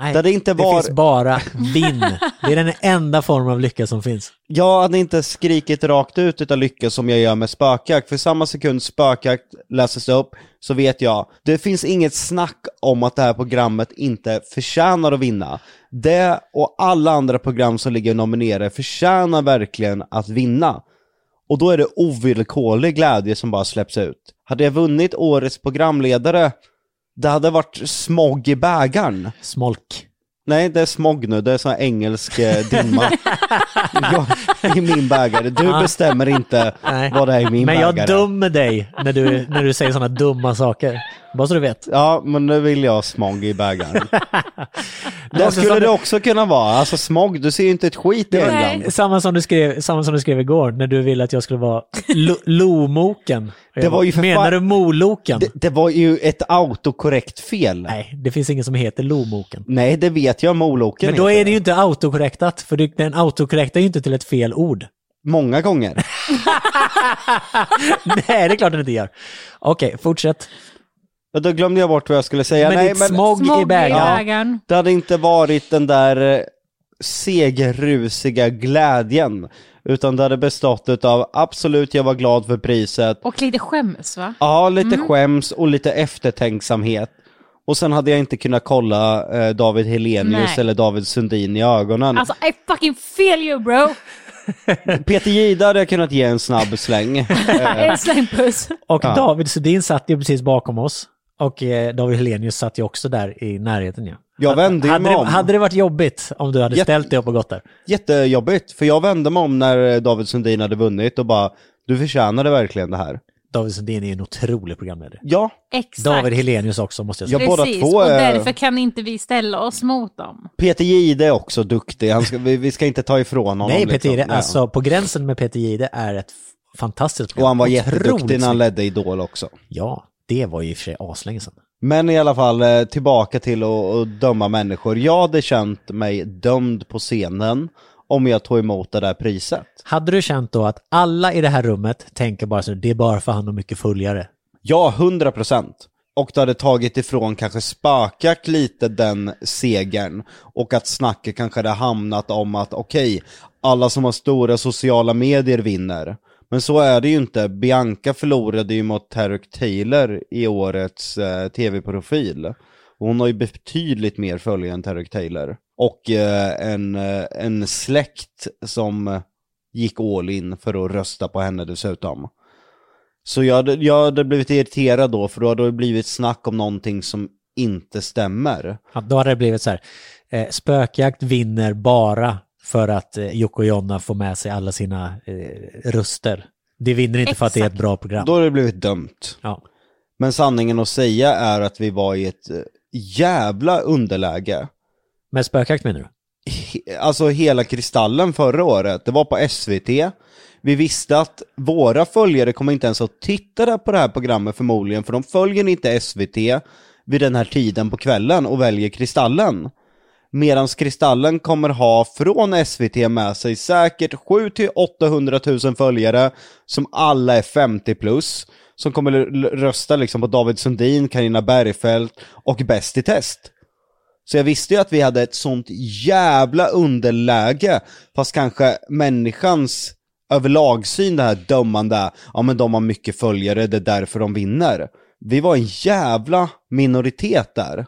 Nej, Där det inte var- finns bara vinn. Det är den enda formen av lycka som finns. Jag hade inte skrikit rakt ut utav lycka som jag gör med spökjakt, för samma sekund spökjakt läses upp så vet jag, det finns inget snack om att det här programmet inte förtjänar att vinna. Det och alla andra program som ligger nominerade förtjänar verkligen att vinna. Och då är det ovillkorlig glädje som bara släpps ut. Hade jag vunnit årets programledare, det hade varit smog i bägaren. Smolk. Nej, det är smog nu. Det är sån här engelsk eh, dimma. jag, I min bägare. Du bestämmer inte Nej. vad det är i min Men bägare. jag dömer dig när du, när du säger sådana dumma saker. Bara så du vet. Ja, men nu vill jag smog i bägaren. det skulle det också kunna vara. Alltså smog, du ser ju inte ett skit i Nej. England. Samma som, du skrev, samma som du skrev igår när du ville att jag skulle vara lo, lomoken. Det var ju för Menar fan- du moloken? Det, det var ju ett autokorrekt fel. Nej, Nej, det finns ingen som heter lomoken. det vet jag Moloken Men då heter är det ju inte autokorrektat, för den autokorrektar ju inte till ett fel ord. Många gånger. Nej, det är klart den inte gör. Okej, fortsätt. Och då glömde jag bort vad jag skulle säga. men Nej, ditt men smog, Smog i bägaren. bägaren. det hade inte varit den där eh, segerrusiga glädjen. Utan det hade bestått av absolut, jag var glad för priset. Och lite skäms va? Ja, lite skäms och lite eftertänksamhet. Och sen hade jag inte kunnat kolla eh, David Helenius Nej. eller David Sundin i ögonen. Alltså I fucking feel you bro! Peter Jihde hade jag kunnat ge en snabb släng. En slängpuss. Och Ja. David Sundin satt ju precis bakom oss. Och eh, David Helenius satt ju också där i närheten ju. Jag vände hade, mig det, om. hade det varit jobbigt om du hade Jätte- ställt dig upp och gått där? Jättejobbigt, för jag vände mig om när eh, David Sundin hade vunnit och bara, du förtjänade verkligen det här. David Sundin är ju en otrolig programledare. Ja, Exakt. David Helenius också måste jag säga. Ja, båda Precis, två och är- därför kan inte vi ställa oss mot dem. Peter Jihde är också duktig, Han ska, vi, vi ska inte ta ifrån honom. Nej, Peter liksom. Alltså på gränsen med Peter Jihde är ett fantastiskt program. Och han var Otroligt jätteduktig när han ledde Idol också. Ja, det var ju i och för sig aslänge sedan. Men i alla fall eh, tillbaka till att, döma människor. Jag hade känt mig dömd på scenen om jag tog emot det där priset. Hade du känt då att alla i det här rummet tänker bara så det är bara för han har mycket följare? Ja, 100 procent. Och det hade tagit ifrån kanske spökjakt lite den segern och att snacket kanske hade hamnat om att okej, alla som har stora sociala medier vinner. Men så är det ju inte. Bianca förlorade ju mot Tarek Taylor i årets eh, tv-profil. Hon har ju betydligt mer följare än Tarek Taylor. Och eh, en, eh, en släkt som gick all in för att rösta på henne dessutom. Så jag hade, jag hade blivit irriterad då, för då hade det blivit snack om någonting som inte stämmer. Ja, då hade det blivit så här, eh, spökjakt vinner bara för att eh, Jocke och Jonna får med sig alla sina eh, röster. Det vinner inte för att det är ett Exakt. bra program. Då hade det blivit dömt. Ja. Men sanningen att säga är att vi var i ett eh, jävla underläge. Med spökjakt menar du? He- Alltså hela Kristallen förra året, det var på SVT. Vi visste att våra följare kommer inte ens att titta på det här programmet förmodligen, för de följer inte SVT vid den här tiden på kvällen och väljer Kristallen. Medan Kristallen kommer ha från SVT med sig säkert 700-800 000 följare som alla är 50 plus. Som kommer rösta liksom på David Sundin, Karina Bergfeldt och Bäst i test. Så jag visste ju att vi hade ett sånt jävla underläge, fast kanske människans överlagsyn, det här dömande, ja men de har mycket följare, det är därför de vinner. Vi var en jävla minoritet där.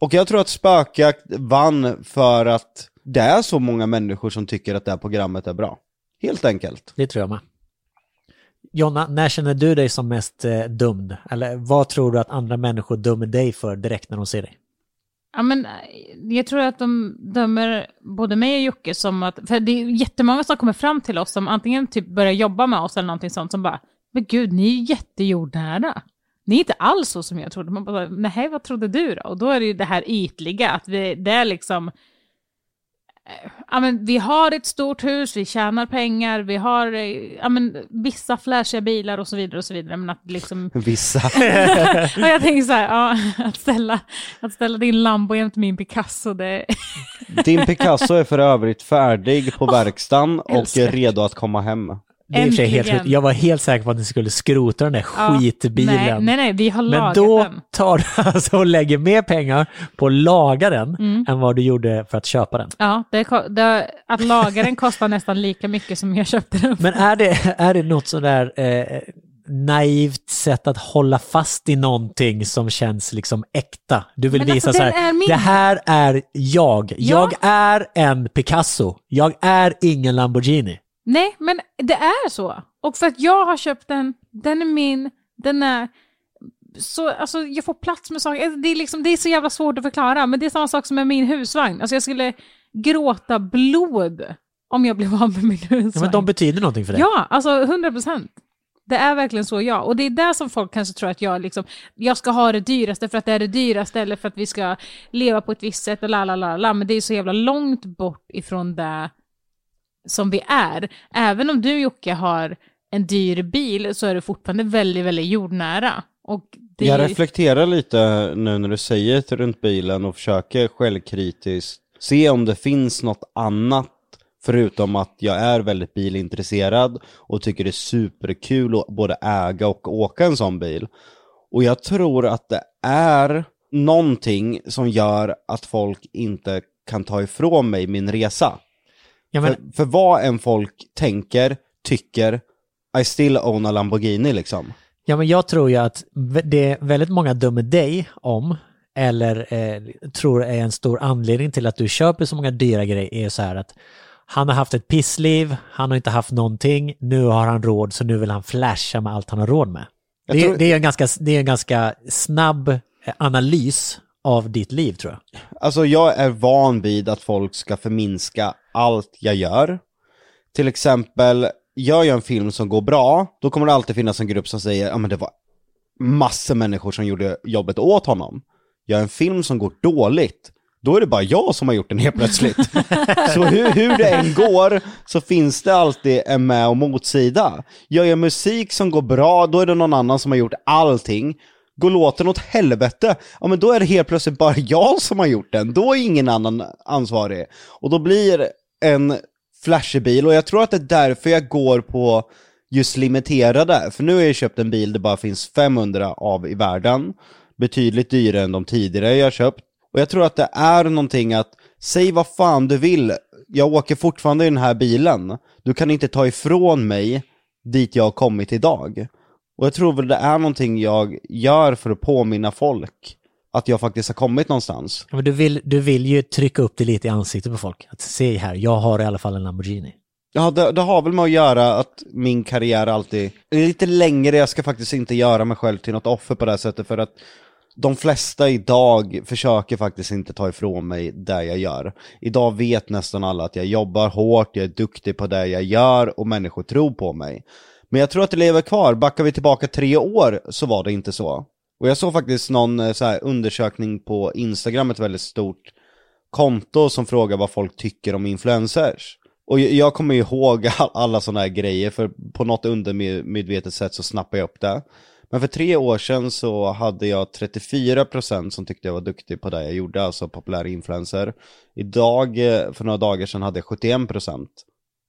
Och jag tror att Spökjakt vann för att det är så många människor som tycker att det här programmet är bra. Helt enkelt. Det tror jag med. Jonna, när känner du dig som mest eh, dömd? Eller vad tror du att andra människor dömer dig för direkt när de ser dig? Ja, men eh, jag tror att de dömer både mig och Jocke som att, för det är jättemånga som kommer fram till oss som antingen typ börjar jobba med oss eller någonting sånt som bara, men gud, ni är ju jättejordnära. Ni är inte alls så som jag trodde. Man bara, nej, vad trodde du då? Och då är det ju det här ytliga, att vi, det är liksom, eh, ja men vi har ett stort hus, vi tjänar pengar, vi har, eh, ja men vissa flashiga bilar och så vidare och så vidare, men att liksom Vissa. och jag tänker så här, ja, att ställa, att ställa din Lambo jämte min Picasso, det... Din Picasso är för övrigt färdig på verkstaden och älskar. redo att komma hem. Det är helt. Jag var helt säker på att ni skulle skrota den där Ja, skitbilen. Nej, nej, nej, vi har Men lagat då den. tar du alltså och lägger mer pengar på att laga den Mm. än vad du gjorde för att köpa den. Ja, det, det, att laga den kostar nästan lika mycket som jag köpte den för. Men är det, är det något sådär eh, naivt sätt att hålla fast i någonting som känns liksom äkta? Du vill Men visa alltså, så här, det här är jag. Jag är en Picasso. Jag är ingen Lamborghini. Nej, men det är så. Och för att jag har köpt den, den är min, den är... Så, alltså, jag får plats med saker. Det är, liksom, det är så jävla svårt att förklara, men det är samma sak som med min husvagn. Alltså jag skulle gråta blod om jag blev av med min husvagn. Ja, men de betyder någonting för dig. Ja, alltså 100 procent. Det är verkligen så, ja. Och det är där som folk kanske tror att jag liksom, jag ska ha det dyraste för att det är det dyraste eller för att vi ska leva på ett visst sätt och la la la la. Men det är så jävla långt bort ifrån det som vi är. Även om du Jocke har en dyr bil så är du fortfarande väldigt, väldigt jordnära. Och det Jag reflekterar lite nu när du säger det runt bilen och försöker självkritiskt se om det finns något annat förutom att jag är väldigt bilintresserad och tycker det är superkul att både äga och åka en sån bil. Och jag tror att det är någonting som gör att folk inte kan ta ifrån mig min resa. Ja, men, För, för vad en folk tänker, tycker, I still own a Lamborghini liksom. ja, men jag tror ju att det väldigt många dömer dig om, eller eh, tror är en stor anledning till att du köper så många dyra grejer, är så här att han har haft ett pissliv, han har inte haft någonting, nu har han råd, så nu vill han flasha med allt han har råd med. Det, tror- det, är en ganska, det är en ganska snabb eh, analys av ditt liv tror jag. Alltså jag är van vid att folk ska förminska allt jag gör. Till exempel gör jag en film som går bra, då kommer det alltid finnas en grupp som säger ja men det var massor människor som gjorde jobbet åt honom. Gör en film som går dåligt, då är det bara jag som har gjort den helt plötsligt. så hur, hur det än går så finns det alltid en med och motsida. Gör jag musik som går bra, då är det någon annan som har gjort allting. Går låten åt helvete, ja men då är det helt plötsligt bara jag som har gjort den. Då är ingen annan ansvarig. Och då blir en flashig bil, och jag tror att det är därför jag går på just limiterade. För nu har jag köpt en bil det bara finns 500 av i världen. Betydligt dyrare än de tidigare jag köpt. Och jag tror att det är någonting att, säg vad fan du vill, jag åker fortfarande i den här bilen. Du kan inte ta ifrån mig dit jag har kommit idag. Och jag tror väl det är någonting jag gör för att påminna folk att jag faktiskt har kommit någonstans. Ja, Men du, vill, du vill ju trycka upp det lite i ansiktet på folk. Att se här, jag har i alla fall en Lamborghini. Ja, det, det har väl med att göra att min karriär alltid är lite längre, jag ska faktiskt inte göra mig själv till något offer på det här sättet för att de flesta idag försöker faktiskt inte ta ifrån mig det jag gör. Idag vet nästan alla att jag jobbar hårt, jag är duktig på det jag gör och människor tror på mig. Men jag tror att det lever kvar, backar vi tillbaka tre år så var det inte så. Och jag såg faktiskt någon eh, så här, undersökning på Instagram, ett väldigt stort konto som frågar vad folk tycker om influencers. Och jag- kommer ihåg alla sådana här grejer, för på något undermedvetet sätt så snappade jag upp det. Men för tre år sedan så hade jag 34% som tyckte jag var duktig på det jag gjorde, alltså populär influencer. Idag, eh, för några dagar sedan, hade jag 71%.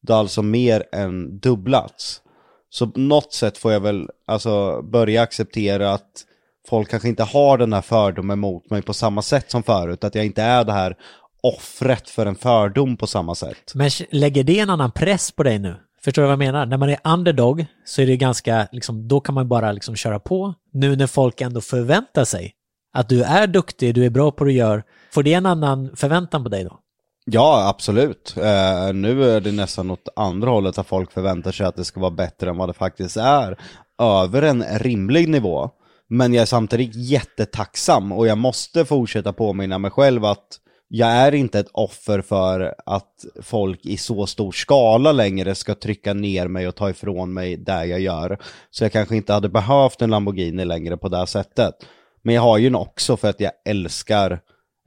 Det har alltså mer än dubblats. Så på något sätt får jag väl alltså börja acceptera att folk kanske inte har den här fördomen mot mig på samma sätt som förut. Att jag inte är det här offret för en fördom på samma sätt. Men lägger det en annan press på dig nu? Förstår du vad jag menar? När man är underdog så är det ganska, liksom, då kan man bara liksom köra på. Nu när folk ändå förväntar sig att du är duktig, du är bra på det du gör, får det en annan förväntan på dig då? Ja, absolut. Eh, nu är det nästan åt andra hållet att folk förväntar sig att det ska vara bättre än vad det faktiskt är. Över en rimlig nivå. Men jag är samtidigt jättetacksam och jag måste fortsätta påminna mig själv att jag är inte ett offer för att folk i så stor skala längre ska trycka ner mig och ta ifrån mig det jag gör. Så jag kanske inte hade behövt en Lamborghini längre på det här sättet. Men jag har ju en också för att jag älskar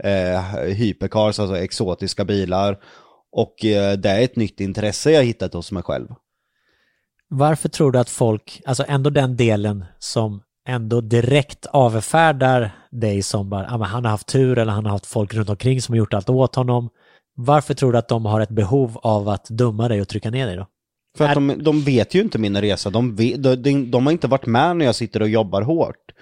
eh, hypercars, alltså exotiska bilar. Och eh, det är ett nytt intresse jag hittat hos mig själv. Varför tror du att folk, alltså ändå den delen som ändå direkt avfärdar dig som bara, ah, men han har haft tur eller han har haft folk runt omkring som har gjort allt åt honom. Varför tror du att de har ett behov av att dumma dig och trycka ner dig då? För att de, de vet ju inte min resa, de, vet, de, de har inte varit med när jag sitter och jobbar hårt.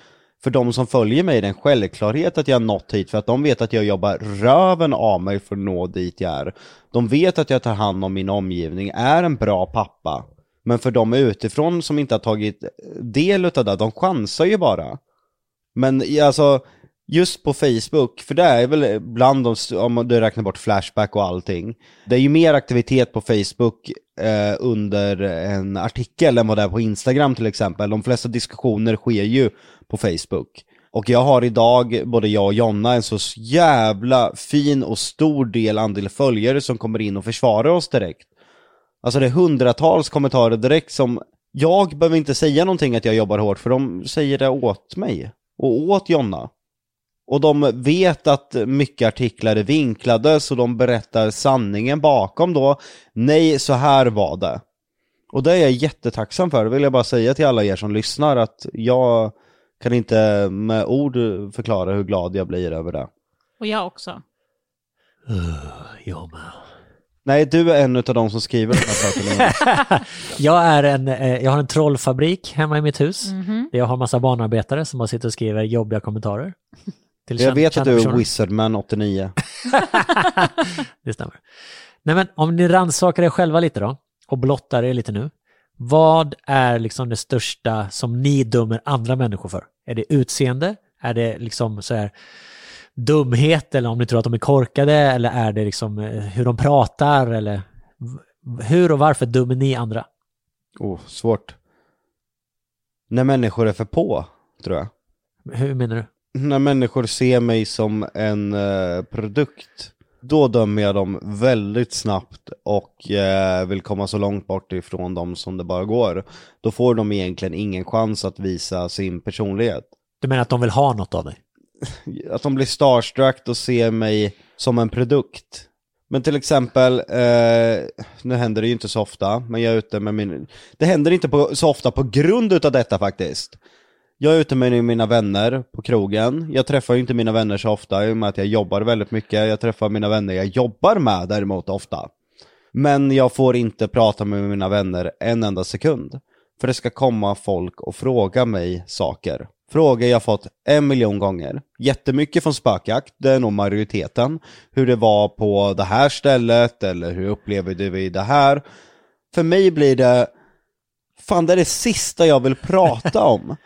För de som följer mig är det en självklarhet att jag har nått hit, för att de vet att jag jobbar röven av mig för att nå dit jag är. De vet att jag tar hand om min omgivning, är en bra pappa. Men för de utifrån som inte har tagit del av det, de chansar ju bara. Men alltså, just på Facebook, för det är väl bland de, om du räknar bort Flashback och allting, det är ju mer aktivitet på Facebook eh, under en artikel än vad det är på Instagram till exempel. De flesta diskussioner sker ju på Facebook. Och jag har idag, både jag och Jonna, en så jävla fin och stor del andel följare som kommer in och försvarar oss direkt. Alltså det är hundratals kommentarer direkt som jag behöver inte säga någonting att jag jobbar hårt för de säger det åt mig och åt Jonna. Och de vet att mycket artiklar är vinklade så de berättar sanningen bakom då. Nej, så här var det. Och det är jag jättetacksam för, det vill jag bara säga till alla er som lyssnar att jag kan inte med ord förklara hur glad jag blir över det. Och jag också. Jo, men. Nej, du är en av de som skriver de här sakerna. Jag, är en, eh, jag har en trollfabrik hemma i mitt hus. Mhm. Jag har massa barnarbetare som bara sitter och skriver jobbiga kommentarer. Till Jag känd- vet att du är personer. Wizardman 89. Det stämmer. Nej men om ni rannsakar er själva lite då och blottar er lite nu. Vad är liksom det största som ni dömer andra människor för? Är det utseende? Är det liksom så här dumhet eller om ni tror att de är korkade eller är det liksom eh, hur de pratar eller hur och varför dömer ni andra? Oh, svårt. När människor är för på, tror jag. Hur menar du? När människor ser mig som en eh, produkt då dömer jag dem väldigt snabbt och eh, vill komma så långt bort ifrån dem som det bara går. Då får de egentligen ingen chans att visa sin personlighet. Du menar att de vill ha något av dig? Att de blir starstruck och ser mig som en produkt. Men till exempel, eh, nu händer det ju inte så ofta, men jag är ute med min... Det händer inte på, så ofta på grund utav detta faktiskt. Jag är ute med mina vänner på krogen, jag träffar ju inte mina vänner så ofta i och med att jag jobbar väldigt mycket, jag träffar mina vänner jag jobbar med däremot ofta. Men jag får inte prata med mina vänner en enda sekund. För det ska komma folk och fråga mig saker. Frågor jag fått en miljon gånger. Jättemycket från spökjakt, det är nog majoriteten. Hur det var på det här stället, eller hur upplever du det här? För mig blir det, fan det är det sista jag vill prata om.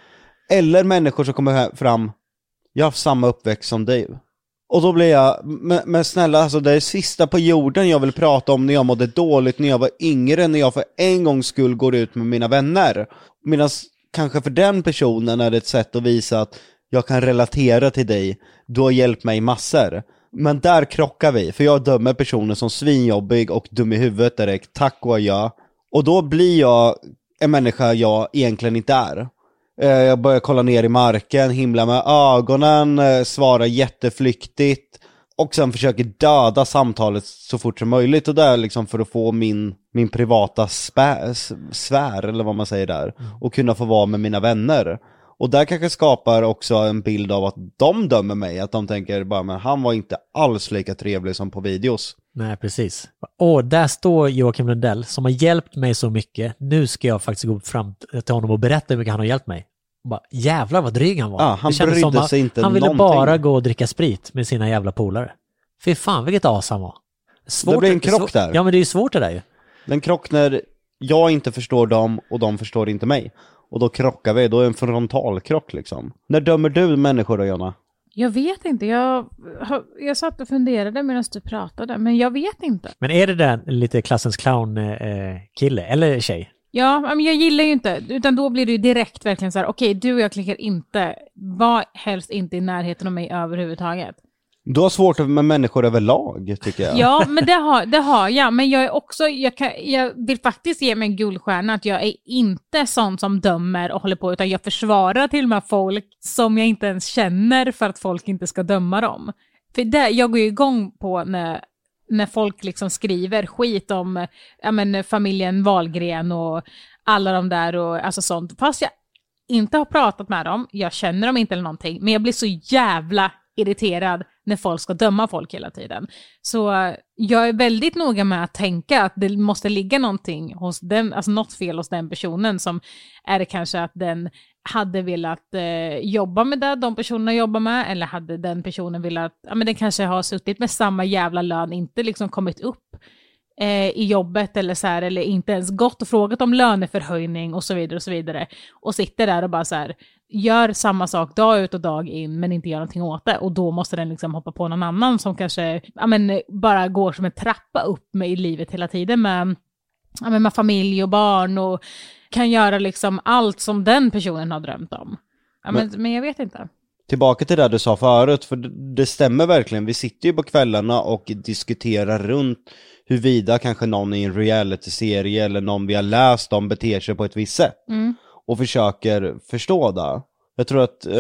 Eller människor som kommer fram, jag har haft samma uppväxt som du. Och då blir jag, men, men snälla alltså det är det sista på jorden jag vill prata om när jag mådde dåligt när jag var yngre, när jag för en gångs skull går ut med mina vänner. Medan kanske för den personen är det ett sätt att visa att jag kan relatera till dig, du har hjälpt mig massor. Men där krockar vi, för jag dömer personen som svinjobbig och dum i huvudet direkt, tack och adjö. Och då blir jag en människa jag egentligen inte är. Eh, jag börjar kolla ner i marken, himla med ögonen, eh, svarar svara jätteflyktigt och sen försöker döda samtalet så fort som möjligt och det är liksom för att få min, min privata spä, sfär, eller vad man säger där, och kunna få vara med mina vänner. Och där kanske skapar också en bild av att de dömer mig, att de tänker bara men han var inte alls lika trevlig som på videos. Nej, precis. Och där står Joakim Lundell som har hjälpt mig så mycket. Nu ska jag faktiskt gå fram till honom och berätta hur mycket han har hjälpt mig. Bara, jävlar vad dryg han var. Ja, han Det brydde som att sig inte Han ville någonting. bara gå och dricka sprit med sina jävla polare. Fy fan vilket as han var. Svårt, Det blir en krock svårt- där. Ja men det är ju svårt det där ju. Den krock när jag inte förstår dem och de förstår inte mig. Och då krockar vi, då är det en frontalkrock liksom. När dömer du människor då Jonna? Jag vet inte, jag, har- jag satt och funderade medan du pratade, men jag vet inte. Men är det där lite klassens clown-kille eller tjej? Ja, men jag gillar ju inte, utan då blir det ju direkt verkligen så här, okej, du och jag klickar inte, var helst inte i närheten av mig överhuvudtaget. Du har svårt med människor överlag tycker jag. Ja, men det har, det har jag. Men jag är också, jag, kan, jag vill faktiskt ge mig en guldstjärna att jag är inte sån som dömer och håller på, utan jag försvarar till och med folk som jag inte ens känner för att folk inte ska döma dem. För det, jag går ju igång på när, när folk liksom skriver skit om ja, men, familjen Wahlgren och alla de där och alltså sånt. Fast jag inte har pratat med dem, jag känner dem inte eller någonting, men jag blir så jävla irriterad när folk ska döma folk hela tiden. Så eh, jag är väldigt noga med att tänka att det måste ligga någonting hos den, alltså något fel hos den personen som är det kanske att den hade velat eh, jobba med det de personerna jobbar med, eller hade den personen velat, ja men den kanske har suttit med samma jävla lön, inte liksom kommit upp eh, i jobbet eller så här, eller inte ens gått och frågat om löneförhöjning och så vidare och så vidare. Och sitter där och bara så här, gör samma sak dag ut och dag in men inte gör någonting åt det. Och då måste den liksom hoppa på någon annan som kanske ja, men, bara går som en trappa upp med i livet hela tiden med, ja, men med familj och barn och kan göra liksom allt som den personen har drömt om. Ja, men, men jag vet inte. Tillbaka till det du sa förut, för det- stämmer verkligen. Vi sitter ju på kvällarna och diskuterar runt huruvida kanske någon i en realityserie eller någon vi har läst om beter sig på ett visst sätt. Och försöker förstå det. Jag tror att eh,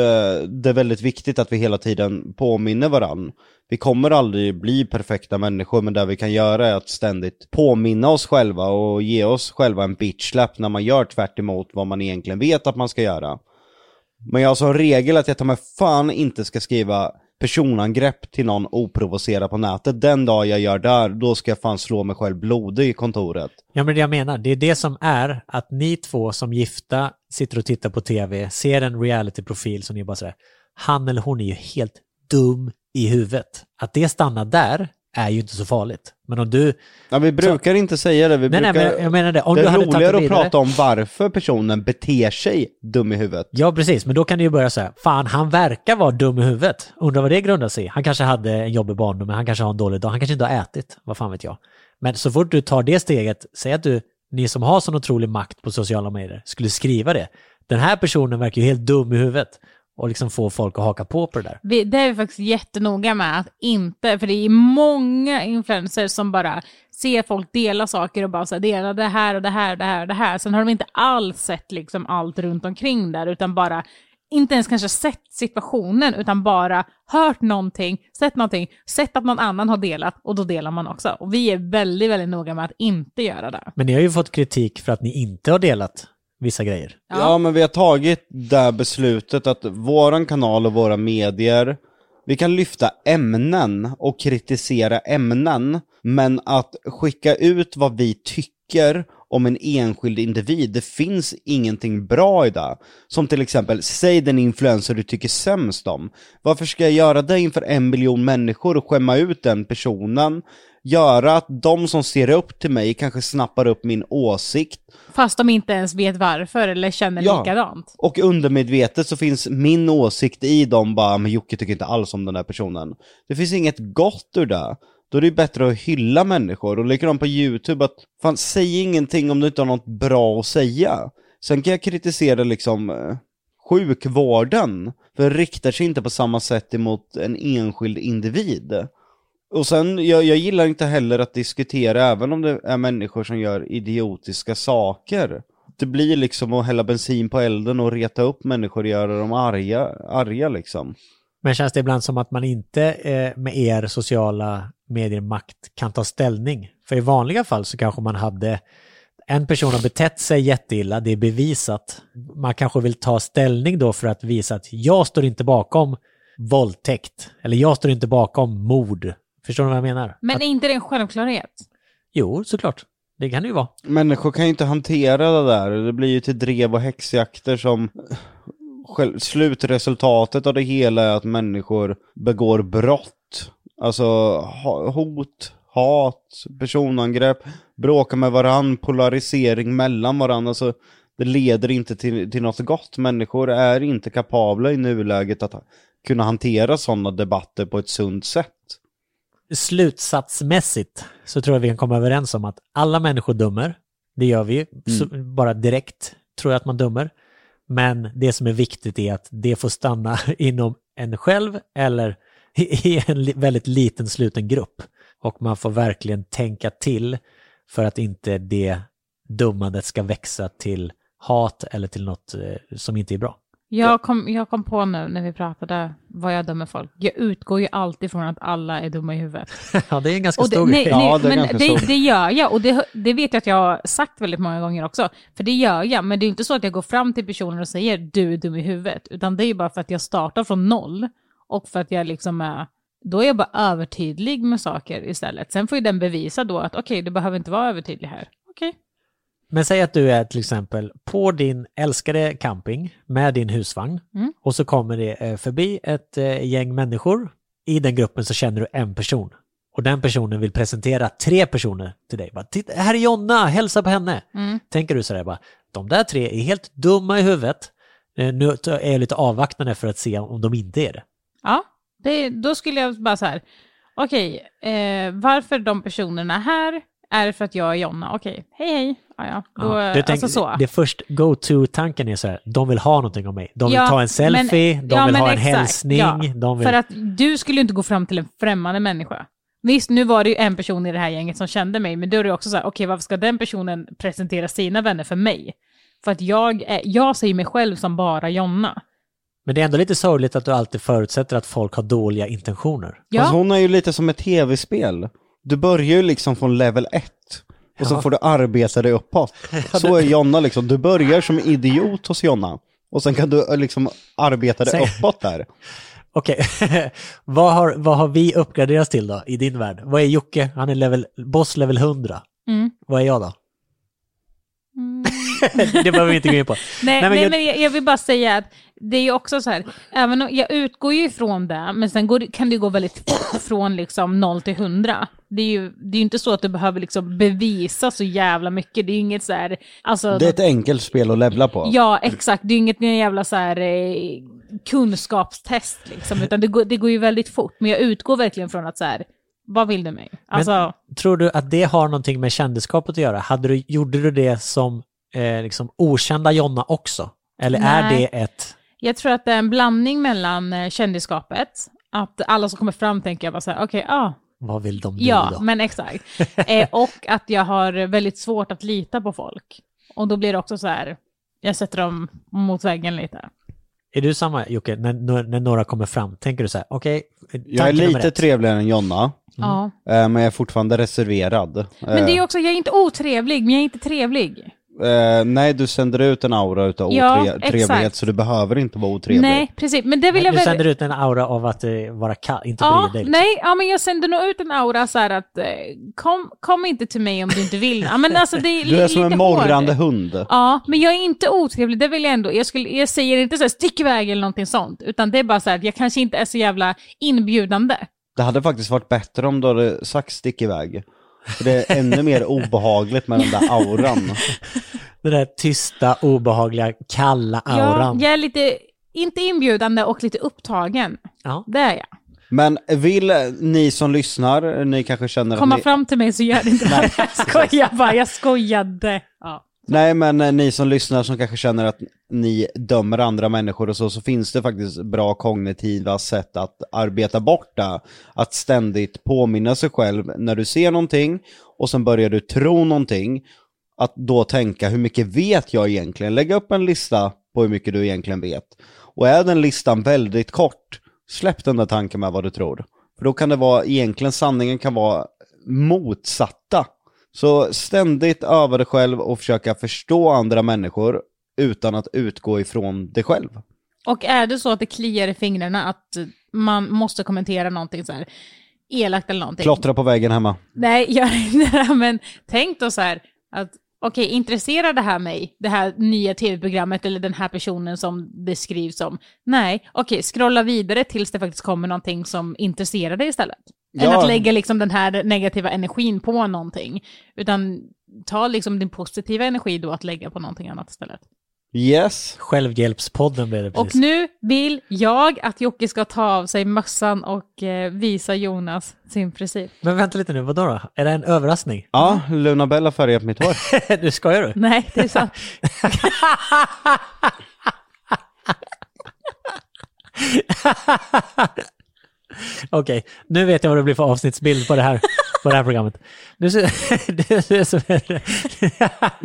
det är väldigt viktigt att vi hela tiden påminner varann. Vi kommer aldrig bli perfekta människor, men det vi kan göra är att ständigt påminna oss själva och ge oss själva en bitchlap när man gör tvärt emot vad man egentligen vet att man ska göra. Men jag har som regel att jag tar mig fan inte ska skriva personangrepp till någon oprovocerat på nätet. Den dag jag gör där, då ska jag fan slå mig själv blodig i kontoret. Ja men det jag menar, det är det som är att ni två som gifta sitter och tittar på tv, ser en realityprofil som ni bara säger, han eller hon är ju helt dum i huvudet. Att det stannar där är ju inte så farligt. Men om du, Ja, vi brukar inte säga det, vi Nej, nej, brukar... men jag menar det. Om det är roligare det att vidare- prata om varför personen beter sig dum i huvudet. ja precis, men då kan du ju börja säga, fan han verkar vara dum i huvudet. Undrar vad det grundar sig i. Han kanske hade en jobbig barndom, men han kanske har en dålig dag, han kanske inte har ätit, vad fan vet jag. Men så fort du tar det steget, säg att du, ni som har sån otrolig makt på sociala medier, skulle skriva det. Den här personen verkar ju helt dum i huvudet. Och liksom få folk att haka på på det där. Vi, det är vi faktiskt jättenoga med att inte, för det är många influencers som bara ser folk dela saker och bara så här, dela det här och det här och det här och det här. Sen har de inte alls sett liksom allt runt omkring där, utan bara inte ens kanske sett situationen, utan bara hört någonting, sett någonting, sett att någon annan har delat och då delar man också. Och vi är väldigt, väldigt noga med att inte göra det. Men ni har ju fått kritik för att ni inte har delat vissa grejer. Ja. men vi har tagit det beslutet att våran kanal och våra medier, vi kan lyfta ämnen och kritisera ämnen, men att skicka ut vad vi tycker om en enskild individ, det finns ingenting bra i det. Som till exempel, säg den influencer du tycker sämst om. Varför ska jag göra det inför en miljon människor och skämma ut den personen? Göra att de som ser upp till mig kanske snappar upp min åsikt Fast de inte ens vet varför eller känner Ja. likadant. Och undermedvetet så finns min åsikt i dem bara, men Jocke tycker inte alls om den där personen. Det finns inget gott ur det. Då är det ju bättre att hylla människor och likadant på YouTube att, fan säg ingenting om du inte har något bra att säga. Sen kan jag kritisera liksom eh, sjukvården, för det riktar sig inte på samma sätt emot en enskild individ. Och sen, jag, jag gillar inte heller att diskutera även om det är människor som gör idiotiska saker. Det blir liksom att hälla bensin på elden och reta upp människor och göra dem arga, arga liksom. Men känns det ibland som att man inte eh, med er sociala medier makt kan ta ställning? För i vanliga fall så kanske man hade en person har betett sig jätteilla, det är bevisat. Man kanske vill ta ställning då för att visa att jag står inte bakom våldtäkt. Eller jag står inte bakom mord. Förstår du vad jag menar? Men att, är inte det en självklarhet? jo, såklart. Det kan det ju vara. Människor kan ju inte hantera det där, det blir ju till drev och häxjakter som själv, slutresultatet av det hela är att människor begår brott. Alltså hot, hat, personangrepp, bråka med varann, polarisering mellan varandra. Alltså, det leder inte till, till något gott. Människor är inte kapabla i nuläget att kunna hantera sådana debatter på ett sunt sätt. Slutsatsmässigt så tror jag vi kan komma överens om att alla människor dömer. Det gör vi ju. Så bara direkt tror jag att man dömer. Men det som är viktigt är att det får stanna inom en själv eller i en väldigt liten sluten grupp. Och man får verkligen tänka till för att inte det dömandet ska växa till hat eller till något eh, som inte är bra. Jag kom, jag kom på nu när vi pratade vad jag dömer folk. Jag utgår ju alltid från att alla är dumma i huvudet. ja, det är en ganska Och det, stor nej, grej. Ja, nej, det är men det, det gör jag och det, det vet jag att jag har sagt väldigt många gånger också. För det gör jag, men det är inte så att jag går fram till personen och säger du är dum i huvudet, utan det är ju bara för att jag startar från noll och för att jag liksom är, då är jag bara övertydlig med saker istället. Sen får ju den bevisa då att okej, du behöver inte vara övertydlig här. Okej. Men säg att du är till exempel på din älskade camping med din husvagn Mm. och så kommer det eh, förbi ett eh, gäng människor. I den gruppen så känner du en person och den personen vill presentera tre personer till dig. Bara, Titta, här är Jonna, hälsa på henne. Mm. Tänker du sådär bara, de där tre är helt dumma i huvudet. Eh, Nu är jag lite avvaktande för att se om de inte är det. Ja, det, då skulle jag bara så här, okej, eh, varför de personerna här? Är det för att jag är Jonna? Okej, hej hej. Ja, ja. Då, Ja, du tänker- alltså så. Det först go-to-tanken är så här, de vill ha någonting av mig. De vill Ja, ta en selfie, men- de ja, vill ha en exakt, hälsning, ja. de vill... För att du skulle ju inte gå fram till en främmande människa. Visst, nu var det ju en person i det här gänget som kände mig, men då är det också så här, okej, varför ska den personen presentera sina vänner för mig? För att jag, är, jag ser mig själv som bara Jonna. Men det är ändå lite sorgligt att du alltid förutsätter att folk har dåliga intentioner. Ja, Alltså hon är ju lite som ett tv-spel. Du börjar ju liksom från level 1 och så får du arbeta dig uppåt. Så är Jonna liksom, du börjar som idiot hos Jonna. Och sen kan du eh, liksom arbeta dig Säg- uppåt där. Okej, vad, har, vad har vi uppgraderats till då i din värld? Vad är Jocke? Han är level, boss level 100. Mm. Vad är jag då? det behöver vi inte gå in på. Nej, Nej, men men, jag- jag, jag vill bara säga att det är ju också så här, även om jag utgår ju ifrån det, men sen går, kan det gå väldigt fort från liksom 0 till 100. Det är ju det är ju inte så att du behöver liksom bevisa så jävla mycket, det är ju inget så här, alltså, Det är ett enkelt spel att levla på. Ja, exakt, det är ju inget jävla så här eh, kunskapstest liksom, utan det går, det går ju väldigt fort, men jag utgår verkligen från att så här, vad vill du mig? Alltså, Men tror du att det har någonting med kändisskapet att göra? Hade du, gjorde du det som eh, liksom okända Jonna också? Eller är Nej. det ett... Jag tror att det är en blandning mellan eh, kändisskapet, att alla som kommer fram tänker jag bara så här, okej, ja, Vad vill de nu ja, då? men exakt. eh, och att jag har väldigt svårt att lita på folk. Och då blir det också så här, jag sätter dem mot väggen lite. Är du samma Jocke, när, när några kommer fram, tänker du så här, okej, Jag är tanke nummer lite trevligare än Jonna, Ja. eh, men jag är fortfarande reserverad. Men det är ju också, jag är inte otrevlig, men jag är inte trevlig. Eh, nej, du sänder ut en aura utav Ja, otre- trevlighet exakt. så du behöver inte vara otrevlig. Nej, precis. Men det vill jag Du sänder ut en aura av att eh, vara kall, inte Ja, bry dig. liksom. nej, ja, men jag sänder nog ut en aura så här att eh, kom, kom inte till mig om du inte vill. Ja, men alltså, det är Du är som en morrande hårt. hund. Ja, men jag är inte otrevlig, det vill jag ändå. Jag, skulle, jag säger inte så här, stick iväg eller någonting sånt, utan det är bara så här att jag kanske inte är så jävla inbjudande. Det hade faktiskt varit bättre om du hade sagt stick iväg. För det är ännu mer obehagligt med den där auran. Den där tysta, obehagliga, kalla Ja, auran. jag är lite, inte inbjudande och lite upptagen. Ja. Det är jag. Men vill ni som lyssnar, ni kanske känner Komma att ni... fram till mig så gör det inte det. Jag skojar bara, jag skojade. Ja. Nej men eh, ni som lyssnar som kanske känner att ni dömer andra människor och så, så finns det faktiskt bra kognitiva sätt att arbeta bort det. Att ständigt påminna sig själv när du ser någonting och sen börjar du tro någonting. Att då tänka hur mycket vet jag egentligen? Lägga upp en lista på hur mycket du egentligen vet. Och är den listan väldigt kort, släpp den där tanken med vad du tror. För då kan det vara, egentligen sanningen kan vara motsatta. Så ständigt öva dig själv och försöka förstå andra människor utan att utgå ifrån dig själv. Och är det så att det kliar i fingrarna att man måste kommentera någonting så här elakt eller någonting. Klottra på väggen hemma. Nej, gör inte det. Men tänk då så här att okej, intresserar det här mig, det här nya tv-programmet eller den här personen som beskrivs som? Nej, okej, scrolla vidare tills det faktiskt kommer någonting som intresserar dig istället. Än Ja. att lägga liksom den här negativa energin på någonting. Utan ta liksom din positiva energi då att lägga på någonting annat istället. Yes. Självhjälpspodden blev det precis. Och nu vill jag att Jocke ska ta av sig mössan och eh, visa Jonas sin frisyr. Men vänta lite nu, vadå då? Är det en överraskning? Ja, Luna Bell har färgat mitt hår. du skojar du? Nej, det är sant. Okej, nu vet jag vad det blir för avsnittsbild på det här, på det här programmet. Nu ser, det är som en-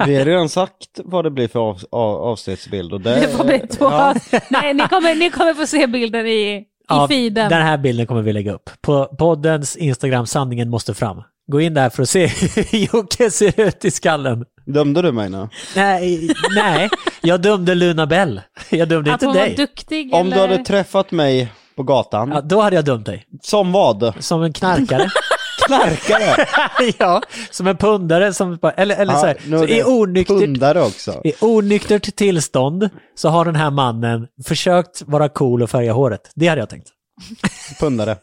Vi har redan sagt vad det blir för av, av, avsnittsbild och det... Det får bli två. Ja. Nej, ni kommer, ni kommer få se bilden i, i Ja, feeden. Den här bilden kommer vi lägga upp på poddens Instagram, sanningen måste fram. Gå in där för att se hur Jocke ser ut i skallen. Dömde du mig nu? Nej, nej, jag dömde Luna Bell. Jag dömde att inte hon var dig. duktig Om du eller? hade träffat mig på gatan, Ja, då hade jag dömt dig. som vad? Som en knarkare. Knarkare? ja, som en pundare som eller, eller så här, så i onyktert, i onyktert tillstånd så har den här mannen försökt vara cool och färga håret. Det hade jag tänkt. Pundare.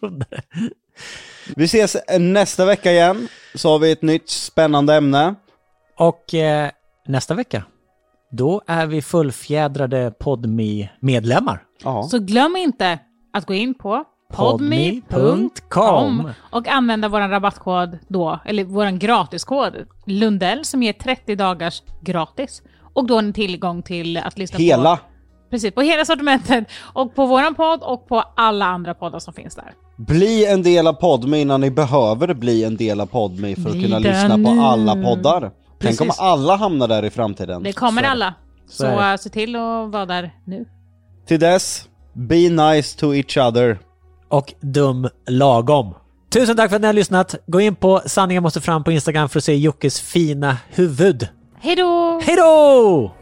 Pundare. Vi ses nästa vecka igen, så har vi ett nytt spännande ämne. Och eh, nästa vecka, då är vi fullfjädrade podmi medlemmar Ja. Så glöm inte att gå in på podme.com. och använda vår rabattkod då, eller vår gratiskod Lundell som ger 30 dagars gratis. Och då har ni tillgång till att lyssna på... Hela. Precis, på hela sortimentet och på våran podd och på alla andra poddar som finns där. Bli en del av Podme innan ni behöver bli en del av Podme för att Bli kunna lyssna på nu. alla poddar. Tänk om alla hamnar där i framtiden. Det kommer Så alla. Så Så, se till att vara där nu. Till dess, be nice to each other. och dum lagom. Tusen tack för att ni har lyssnat. Gå in på sanningen måste fram på Instagram för att se Jockes fina huvud. Hej då! Hej då!